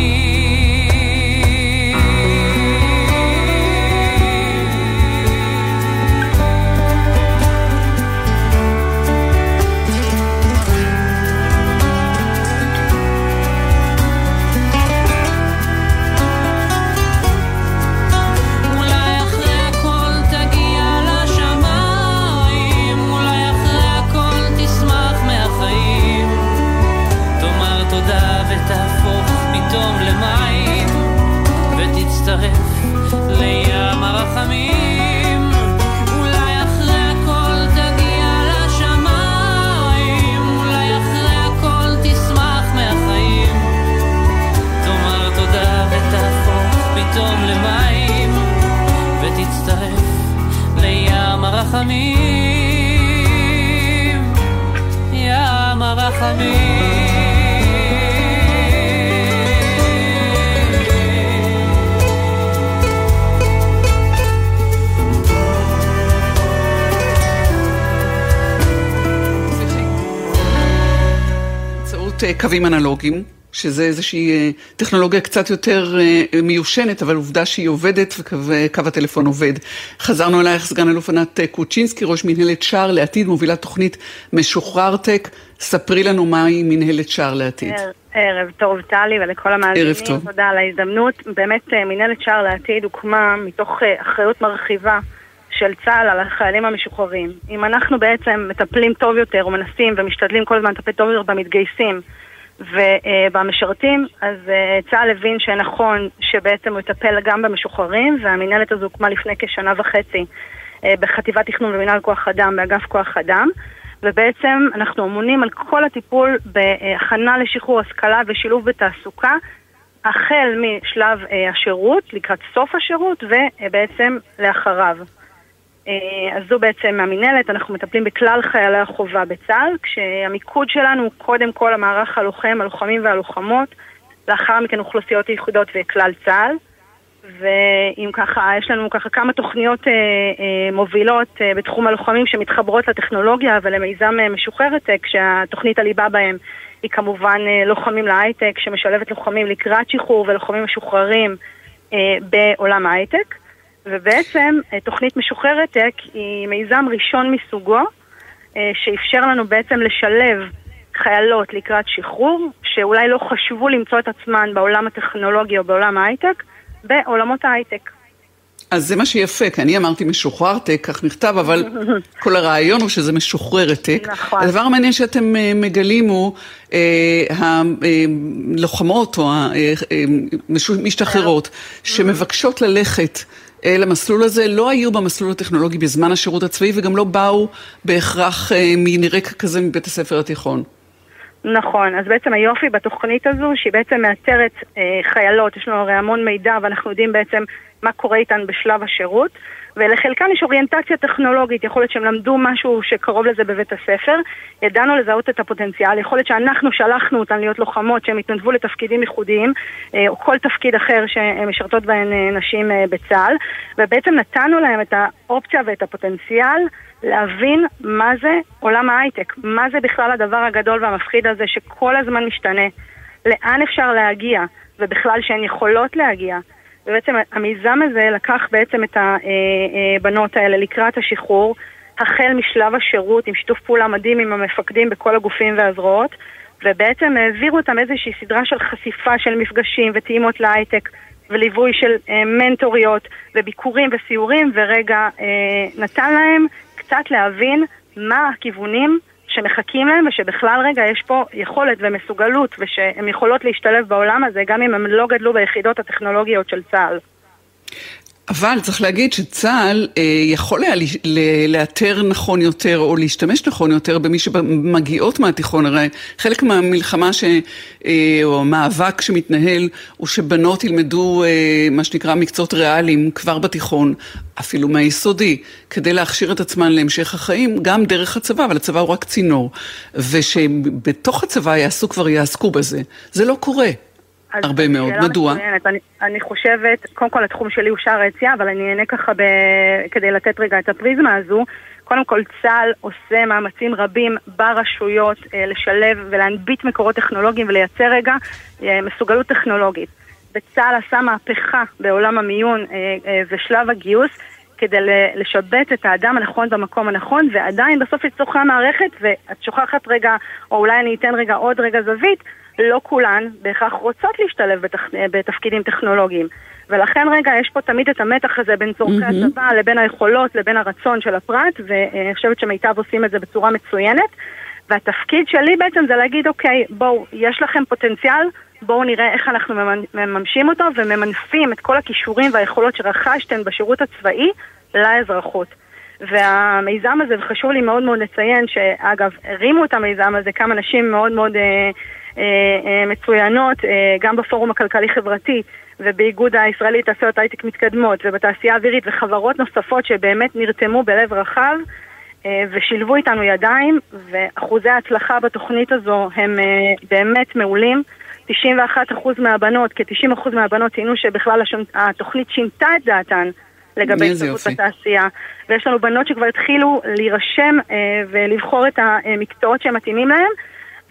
קווים אנלוגיים, שזה איזושהי אה, טכנולוגיה קצת יותר אה, מיושנת, אבל עובדה שהיא עובדת וקו הטלפון עובד. חזרנו אלייך סגן אלוף ענת אה, קוצ'ינסקי, ראש מנהלת שער לעתיד, מובילת תוכנית משוחרר טק. ספרי לנו מהי מנהלת שער לעתיד. ערב טוב טלי ולכל המאזינים, ערב טוב. תודה על ההזדמנות. באמת מנהלת שער לעתיד הוקמה מתוך אחריות מרחיבה של צה"ל על החיילים המשוחררים. אם אנחנו בעצם מטפלים טוב יותר או מנסים ומשתדלים כל הזמן לטפל טוב יותר במתגייסים ובמשרתים, אז אה, צה"ל הבין שנכון שבעצם הוא יטפל גם במשוחררים, והמינהלת הזו הוקמה לפני כשנה וחצי אה, בחטיבת תכנון ומינהל כוח אדם, באגף כוח אדם, ובעצם אנחנו אמונים על כל הטיפול בהכנה לשחרור השכלה ושילוב בתעסוקה, החל משלב אה, השירות, לקראת סוף השירות, ובעצם לאחריו. אה, אז זו בעצם המינהלת, אנחנו מטפלים בכלל חיילי החובה בצה"ל, כשהמיקוד שלנו הוא קודם כל המערך הלוחם, הלוחמים והלוחמות, לאחר מכן אוכלוסיות יחידות וכלל צה"ל. ואם ככה, יש לנו ככה כמה תוכניות אה, אה, מובילות אה, בתחום הלוחמים שמתחברות לטכנולוגיה ולמיזם אה, משוחררת, אה, כשהתוכנית הליבה בהם היא כמובן אה, לוחמים להייטק, שמשלבת לוחמים לקראת שחרור ולוחמים משוחררים אה, בעולם ההייטק. ובעצם אה, תוכנית משוחררת טק היא מיזם ראשון מסוגו, אה, שאפשר לנו בעצם לשלב חיילות לקראת שחרור, שאולי לא חשבו למצוא את עצמן בעולם הטכנולוגי או בעולם ההייטק, בעולמות ההייטק. אז זה מה שיפה, כי אני אמרתי משוחרר טק, כך נכתב, אבל כל הרעיון הוא שזה משוחררת טק. נכון. הדבר המעניין שאתם אה, מגלים הוא אה, הלוחמות או המשתחררות, שמבקשות ללכת אה, למסלול הזה לא היו במסלול הטכנולוגי בזמן השירות הצבאי וגם לא באו בהכרח אה, מרקע כזה מבית הספר התיכון. נכון, אז בעצם היופי בתוכנית הזו שהיא בעצם מאתרת אה, חיילות, יש לנו הרי המון מידע ואנחנו יודעים בעצם מה קורה איתן בשלב השירות. ולחלקם יש אוריינטציה טכנולוגית, יכול להיות שהם למדו משהו שקרוב לזה בבית הספר, ידענו לזהות את הפוטנציאל, יכול להיות שאנחנו שלחנו אותן להיות לוחמות שהן התנדבו לתפקידים ייחודיים, אה, או כל תפקיד אחר שמשרתות בהן אה, נשים אה, בצה"ל, ובעצם נתנו להם את האופציה ואת הפוטנציאל להבין מה זה עולם ההייטק, מה זה בכלל הדבר הגדול והמפחיד הזה שכל הזמן משתנה, לאן אפשר להגיע, ובכלל שהן יכולות להגיע. ובעצם המיזם הזה לקח בעצם את הבנות האלה לקראת השחרור, החל משלב השירות עם שיתוף פעולה מדהים עם המפקדים בכל הגופים והזרועות, ובעצם העבירו אותם איזושהי סדרה של חשיפה של מפגשים וטעימות להייטק וליווי של אה, מנטוריות וביקורים וסיורים, ורגע אה, נתן להם קצת להבין מה הכיוונים שמחכים להם ושבכלל רגע יש פה יכולת ומסוגלות ושהן יכולות להשתלב בעולם הזה גם אם הם לא גדלו ביחידות הטכנולוגיות של צה"ל. אבל צריך להגיד שצה"ל אה, יכול היה לאתר נכון יותר או להשתמש נכון יותר במי שמגיעות מהתיכון. הרי חלק מהמלחמה ש, אה, או המאבק שמתנהל הוא שבנות ילמדו אה, מה שנקרא מקצועות ריאליים כבר בתיכון, אפילו מהיסודי, כדי להכשיר את עצמן להמשך החיים, גם דרך הצבא, אבל הצבא הוא רק צינור. ושבתוך הצבא יעשו כבר יעסקו בזה. זה לא קורה. הרבה מאוד. מדוע? אני, אני חושבת, קודם כל התחום שלי הוא שער היציאה, אבל אני אענה ככה ב... כדי לתת רגע את הפריזמה הזו. קודם כל צה"ל עושה מאמצים רבים ברשויות אה, לשלב ולהנביט מקורות טכנולוגיים ולייצר רגע אה, מסוגלות טכנולוגית. וצה"ל עשה מהפכה בעולם המיון אה, אה, ושלב הגיוס כדי לשבץ את האדם הנכון במקום הנכון, ועדיין בסוף היא צורכי המערכת, ואת שוכחת רגע, או אולי אני אתן רגע עוד רגע זווית, לא כולן בהכרח רוצות להשתלב בתפ... בתפקידים טכנולוגיים. ולכן רגע, יש פה תמיד את המתח הזה בין צורכי mm-hmm. הצבא לבין היכולות לבין הרצון של הפרט, ואני חושבת שמיטב עושים את זה בצורה מצוינת. והתפקיד שלי בעצם זה להגיד, אוקיי, בואו, יש לכם פוטנציאל, בואו נראה איך אנחנו מממשים אותו וממנפים את כל הכישורים והיכולות שרכשתם בשירות הצבאי לאזרחות. והמיזם הזה, וחשוב לי מאוד מאוד לציין, שאגב, הרימו את המיזם הזה כמה נשים מאוד מאוד אה, אה, אה, מצוינות, אה, גם בפורום הכלכלי-חברתי ובאיגוד הישראלי לתעשיות הייטק מתקדמות ובתעשייה האווירית וחברות נוספות שבאמת נרתמו בלב רחב ושילבו איתנו ידיים ואחוזי ההצלחה בתוכנית הזו הם באמת מעולים. 91% מהבנות, כ-90% מהבנות ציינו שבכלל התוכנית שינתה את דעתן לגבי התערבות בתעשייה. ויש לנו בנות שכבר התחילו להירשם ולבחור את המקצועות שהם מתאימים להם.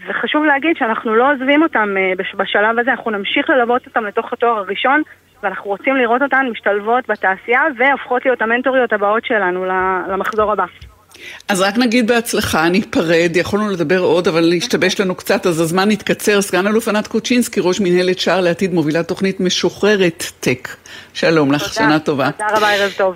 וחשוב להגיד שאנחנו לא עוזבים אותם אה, בשלב הזה, אנחנו נמשיך ללוות אותם לתוך התואר הראשון, ואנחנו רוצים לראות אותן משתלבות בתעשייה והופכות להיות המנטוריות הבאות שלנו למחזור הבא. אז רק נגיד בהצלחה, ניפרד, יכולנו לדבר עוד, אבל להשתבש לנו קצת, אז הזמן יתקצר. סגן אלוף ענת קוצ'ינסקי, ראש מנהלת שער לעתיד, מובילת תוכנית משוחררת טק. שלום לך, שנה טובה. תודה רבה, ערב טוב.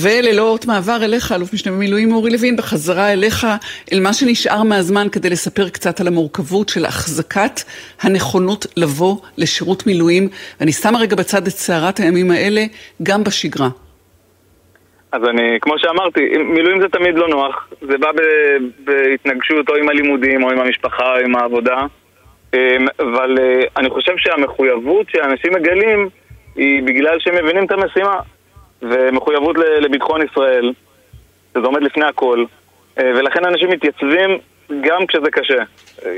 וללא אות מעבר אליך, אלוף משנה במילואים אורי לוין, בחזרה אליך, אל מה שנשאר מהזמן כדי לספר קצת על המורכבות של החזקת הנכונות לבוא לשירות מילואים. ואני שמה רגע בצד את סערת הימים האלה, גם בשגרה. אז אני, כמו שאמרתי, מילואים זה תמיד לא נוח. זה בא בהתנגשות או עם הלימודים או עם המשפחה או עם העבודה. אמ, אבל אה, אני חושב שהמחויבות שאנשים מגלים היא בגלל שהם מבינים את המשימה. ומחויבות לביטחון ישראל, שזה עומד לפני הכל. אה, ולכן אנשים מתייצבים גם כשזה קשה.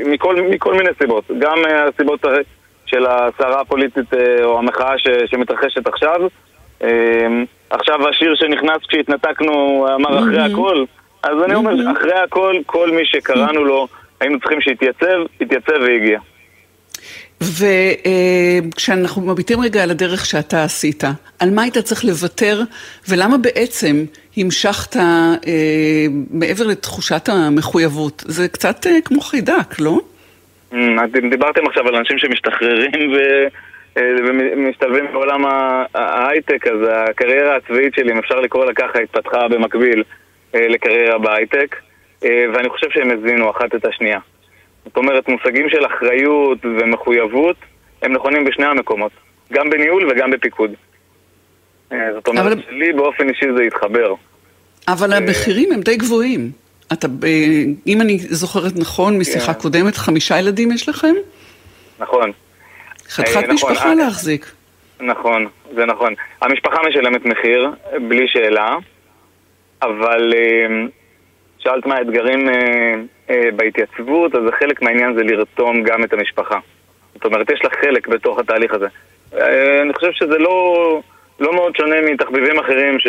מכל, מכל מיני סיבות. גם אה, הסיבות של הסערה הפוליטית או המחאה שמתרחשת עכשיו. עכשיו השיר שנכנס כשהתנתקנו אמר אחרי הכל, אז אני אומר, אחרי הכל, כל מי שקראנו לו, היינו צריכים שיתייצב, התייצב והגיע. וכשאנחנו מביטים רגע על הדרך שאתה עשית, על מה היית צריך לוותר ולמה בעצם המשכת אה, מעבר לתחושת המחויבות? זה קצת אה, כמו חיידק, לא? אתם דיברתם עכשיו על אנשים שמשתחררים ו... אה, ומשתלבים בעולם ההייטק, אז הקריירה הצבאית שלי, אם אפשר לקרוא לה ככה, התפתחה במקביל אה, לקריירה בהייטק, אה, ואני חושב שהם הזינו אחת את השנייה. זאת אומרת, מושגים של אחריות ומחויבות הם נכונים בשני המקומות, גם בניהול וגם בפיקוד. זאת אומרת, אבל... לי באופן אישי זה התחבר. אבל המחירים הם די גבוהים. אתה, אם אני זוכרת נכון משיחה כן. קודמת, חמישה ילדים יש לכם? נכון. חתיכת נכון, משפחה להחזיק. נכון, זה נכון. המשפחה משלמת מחיר, בלי שאלה, אבל אה, שאלת מה האתגרים אה, אה, בהתייצבות, אז חלק מהעניין זה לרתום גם את המשפחה. זאת אומרת, יש לך חלק בתוך התהליך הזה. אני חושב שזה לא, לא מאוד שונה מתחביבים אחרים ש,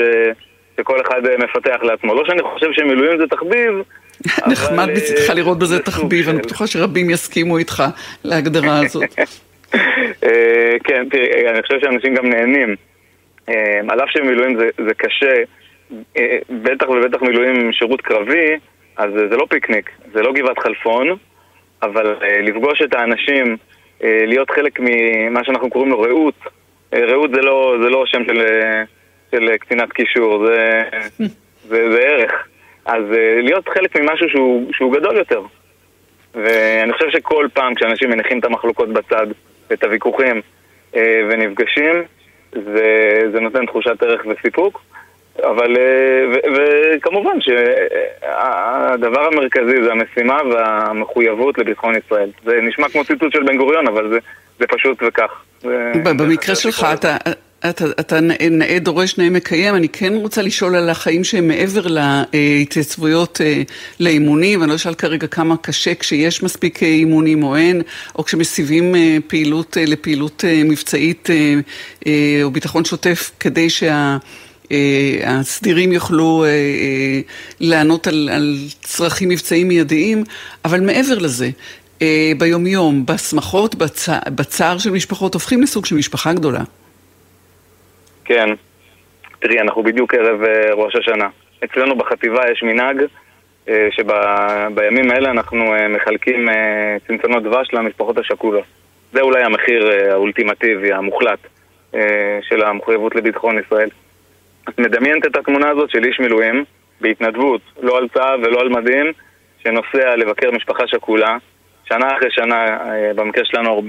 שכל אחד מפתח לעצמו. לא שאני חושב שמילואים זה תחביב, נחמד מצדך לראות בזה תחביב, אני בטוחה שרבים יסכימו איתך להגדרה הזאת. כן, תראי, אני חושב שאנשים גם נהנים. על אף שמילואים זה, זה קשה, בטח ובטח מילואים עם שירות קרבי, אז זה לא פיקניק, זה לא גבעת חלפון, אבל לפגוש את האנשים, להיות חלק ממה שאנחנו קוראים לו רעות, רעות זה לא, זה לא שם של, של קצינת קישור, זה, זה, זה ערך. אז להיות חלק ממשהו שהוא, שהוא גדול יותר. ואני חושב שכל פעם כשאנשים מניחים את המחלוקות בצד, את הוויכוחים, ונפגשים, זה, זה נותן תחושת ערך וסיפוק. אבל, וכמובן שהדבר המרכזי זה המשימה והמחויבות לביטחון ישראל. זה נשמע כמו ציטוט של בן גוריון, אבל זה, זה פשוט וכך. במקרה שלך אתה... אתה, אתה נאה דורש נאה מקיים, אני כן רוצה לשאול על החיים שהם מעבר להתייצבויות לאימונים, ואני לא אשאל כרגע כמה קשה כשיש מספיק אימונים או אין, או כשמסיבים פעילות לפעילות מבצעית או ביטחון שוטף כדי שה... הסדירים יוכלו לענות על, על צרכים מבצעיים מיידיים, אבל מעבר לזה, ביומיום, בשמחות, בצע, בצער של משפחות, הופכים לסוג של משפחה גדולה. כן. תראי, אנחנו בדיוק ערב ראש השנה. אצלנו בחטיבה יש מנהג שבימים האלה אנחנו מחלקים צנצנות דבש למשפחות השכולות. זה אולי המחיר האולטימטיבי, המוחלט, של המחויבות לביטחון ישראל. את מדמיינת את התמונה הזאת של איש מילואים בהתנדבות, לא על צה"ל ולא על מדים, שנוסע לבקר משפחה שכולה, שנה אחרי שנה, במקרה שלנו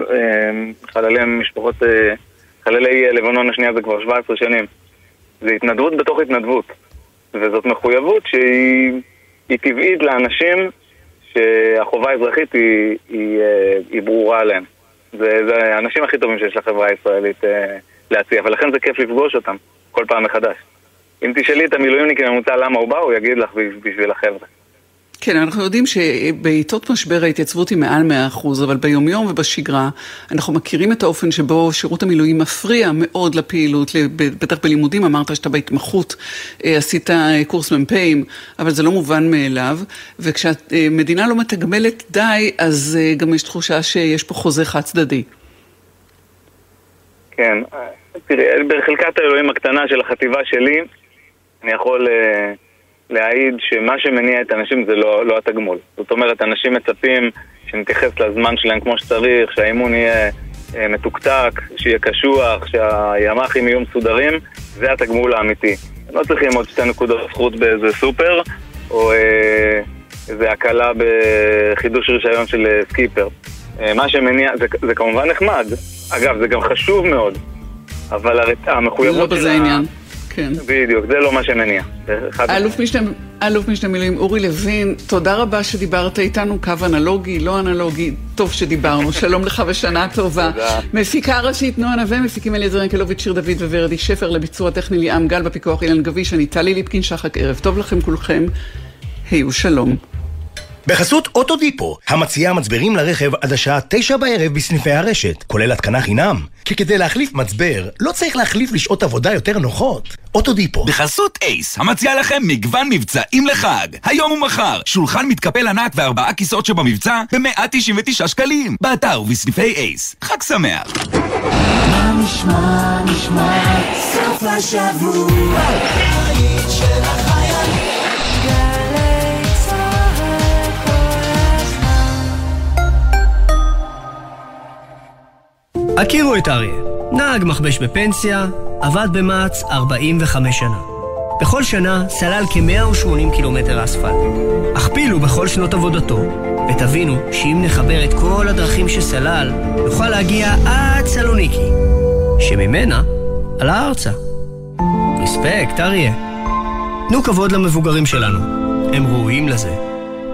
חללי משפחות, חללי לבנון השנייה זה כבר 17 שנים. זה התנדבות בתוך התנדבות, וזאת מחויבות שהיא טבעית לאנשים שהחובה האזרחית היא, היא, היא ברורה עליהם. זה, זה האנשים הכי טובים שיש לחברה הישראלית להציע, ולכן זה כיף לפגוש אותם. כל פעם מחדש. אם תשאלי את המילואימניק הממוצע למה הוא בא, הוא יגיד לך בשביל החבר'ה. כן, אנחנו יודעים שבעיתות משבר ההתייצבות היא מעל 100%, אבל ביומיום ובשגרה אנחנו מכירים את האופן שבו שירות המילואים מפריע מאוד לפעילות, בטח בלימודים, אמרת שאתה בהתמחות עשית קורס מ"פים, אבל זה לא מובן מאליו, וכשהמדינה לא מתגמלת די, אז גם יש תחושה שיש פה חוזה חד צדדי. כן, תראי, בחלקת האלוהים הקטנה של החטיבה שלי, אני יכול uh, להעיד שמה שמניע את האנשים זה לא, לא התגמול. זאת אומרת, אנשים מצפים שנתייחס לזמן שלהם כמו שצריך, שהאימון יהיה uh, מתוקתק, שיהיה קשוח, שהימ"חים יהיו מסודרים, זה התגמול האמיתי. לא צריכים עוד שתי נקודות זכות באיזה סופר, או uh, איזה הקלה בחידוש רישיון של סקיפר. Uh, מה שמניע, זה, זה כמובן נחמד. אגב, זה גם חשוב מאוד. אבל המחויבות לא בזה העניין, כן. בדיוק, זה לא מה שמניע. אלוף משנה מילואים אורי לוין, תודה רבה שדיברת איתנו, קו אנלוגי, לא אנלוגי, טוב שדיברנו, שלום לך ושנה טובה. תודה. מפיקה ראשית נועה נווה, מפיקים אליעזר ינקלוביץ', שיר דוד וורדי שפר, לביצוע טכני ליאם גל, בפיקוח אילן גביש, אני טלי ליפקין שחק, ערב טוב לכם כולכם, היו שלום. בחסות אוטודיפו, המציעה מצברים לרכב עד השעה תשע בערב בסניפי הרשת, כולל התקנה חינם. כי כדי להחליף מצבר, לא צריך להחליף לשעות עבודה יותר נוחות. אוטודיפו. בחסות אייס, המציעה לכם מגוון מבצעים לחג. היום ומחר, שולחן מתקפל ענק וארבעה כיסאות שבמבצע ב-199 שקלים. באתר ובסניפי אייס. חג שמח. מה נשמע, נשמע, סוף השבוע, הכירו את אריה, נהג מכבש בפנסיה, עבד במע"צ 45 שנה. בכל שנה סלל כ-180 קילומטר אספלט. הכפילו בכל שנות עבודתו, ותבינו שאם נחבר את כל הדרכים שסלל, נוכל להגיע עד סלוניקי, שממנה עלה ארצה. רספקט, אריה. תנו כבוד למבוגרים שלנו, הם ראויים לזה.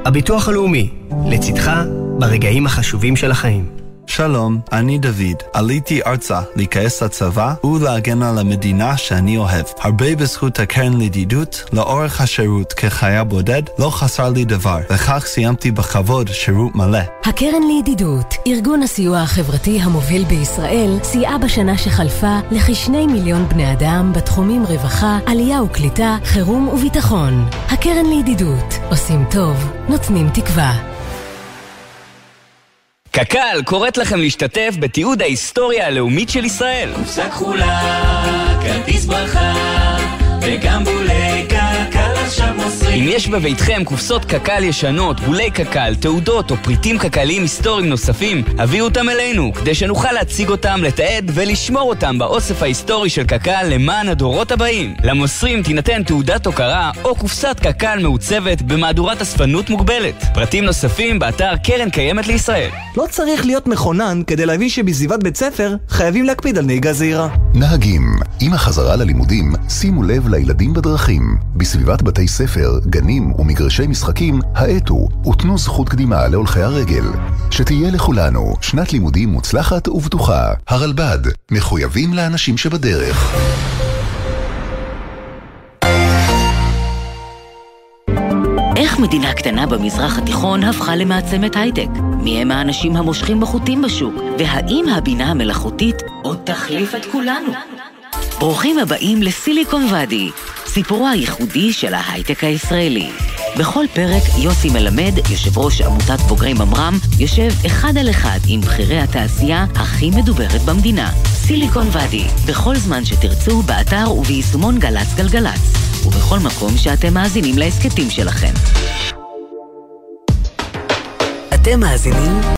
הביטוח הלאומי, לצדך ברגעים החשובים של החיים. שלום, אני דוד. עליתי ארצה להיכנס לצבא ולהגן על המדינה שאני אוהב. הרבה בזכות הקרן לידידות, לאורך השירות כחייל בודד לא חסר לי דבר, וכך סיימתי בכבוד שירות מלא. הקרן לידידות, ארגון הסיוע החברתי המוביל בישראל, סייעה בשנה שחלפה לכשני מיליון בני אדם בתחומים רווחה, עלייה וקליטה, חירום וביטחון. הקרן לידידות, עושים טוב, נותנים תקווה. קק"ל קוראת לכם להשתתף בתיעוד ההיסטוריה הלאומית של ישראל. קופסה כחולה, כרטיס ברכה, וגם בולי קק"ל. אם יש בביתכם קופסות קק"ל ישנות, בולי קק"ל, תעודות או פריטים קק"ליים היסטוריים נוספים, הביאו אותם אלינו, כדי שנוכל להציג אותם, לתעד ולשמור אותם באוסף ההיסטורי של קק"ל למען הדורות הבאים. למוסרים תינתן תעודת הוקרה או קופסת קק"ל מעוצבת במהדורת אספנות מוגבלת. פרטים נוספים באתר קרן קיימת לישראל. לא צריך להיות מכונן כדי להבין שבסביבת בית ספר חייבים להקפיד על נהיגה זהירה. נהגים, עם החזרה ללימודים, שימו לב לילדים בדרכים. בסביבת בתי ספר, גנים ומגרשי משחקים, האטו ותנו זכות קדימה להולכי הרגל. שתהיה לכולנו שנת לימודים מוצלחת ובטוחה. הרלב"ד, מחויבים לאנשים שבדרך. איך מדינה קטנה במזרח התיכון הפכה למעצמת הייטק? מי הם האנשים המושכים בחוטים בשוק? והאם הבינה המלאכותית עוד תחליף את כולנו? ברוכים הבאים לסיליקון ואדי, סיפורו הייחודי של ההייטק הישראלי. בכל פרק יוסי מלמד, יושב ראש עמותת בוגרי ממר"ם, יושב אחד על אחד עם בכירי התעשייה הכי מדוברת במדינה. סיליקון ואדי, בכל זמן שתרצו, באתר וביישומון גל"צ גלגלצ, ובכל מקום שאתם מאזינים להסכתים שלכם. אתם מאזינים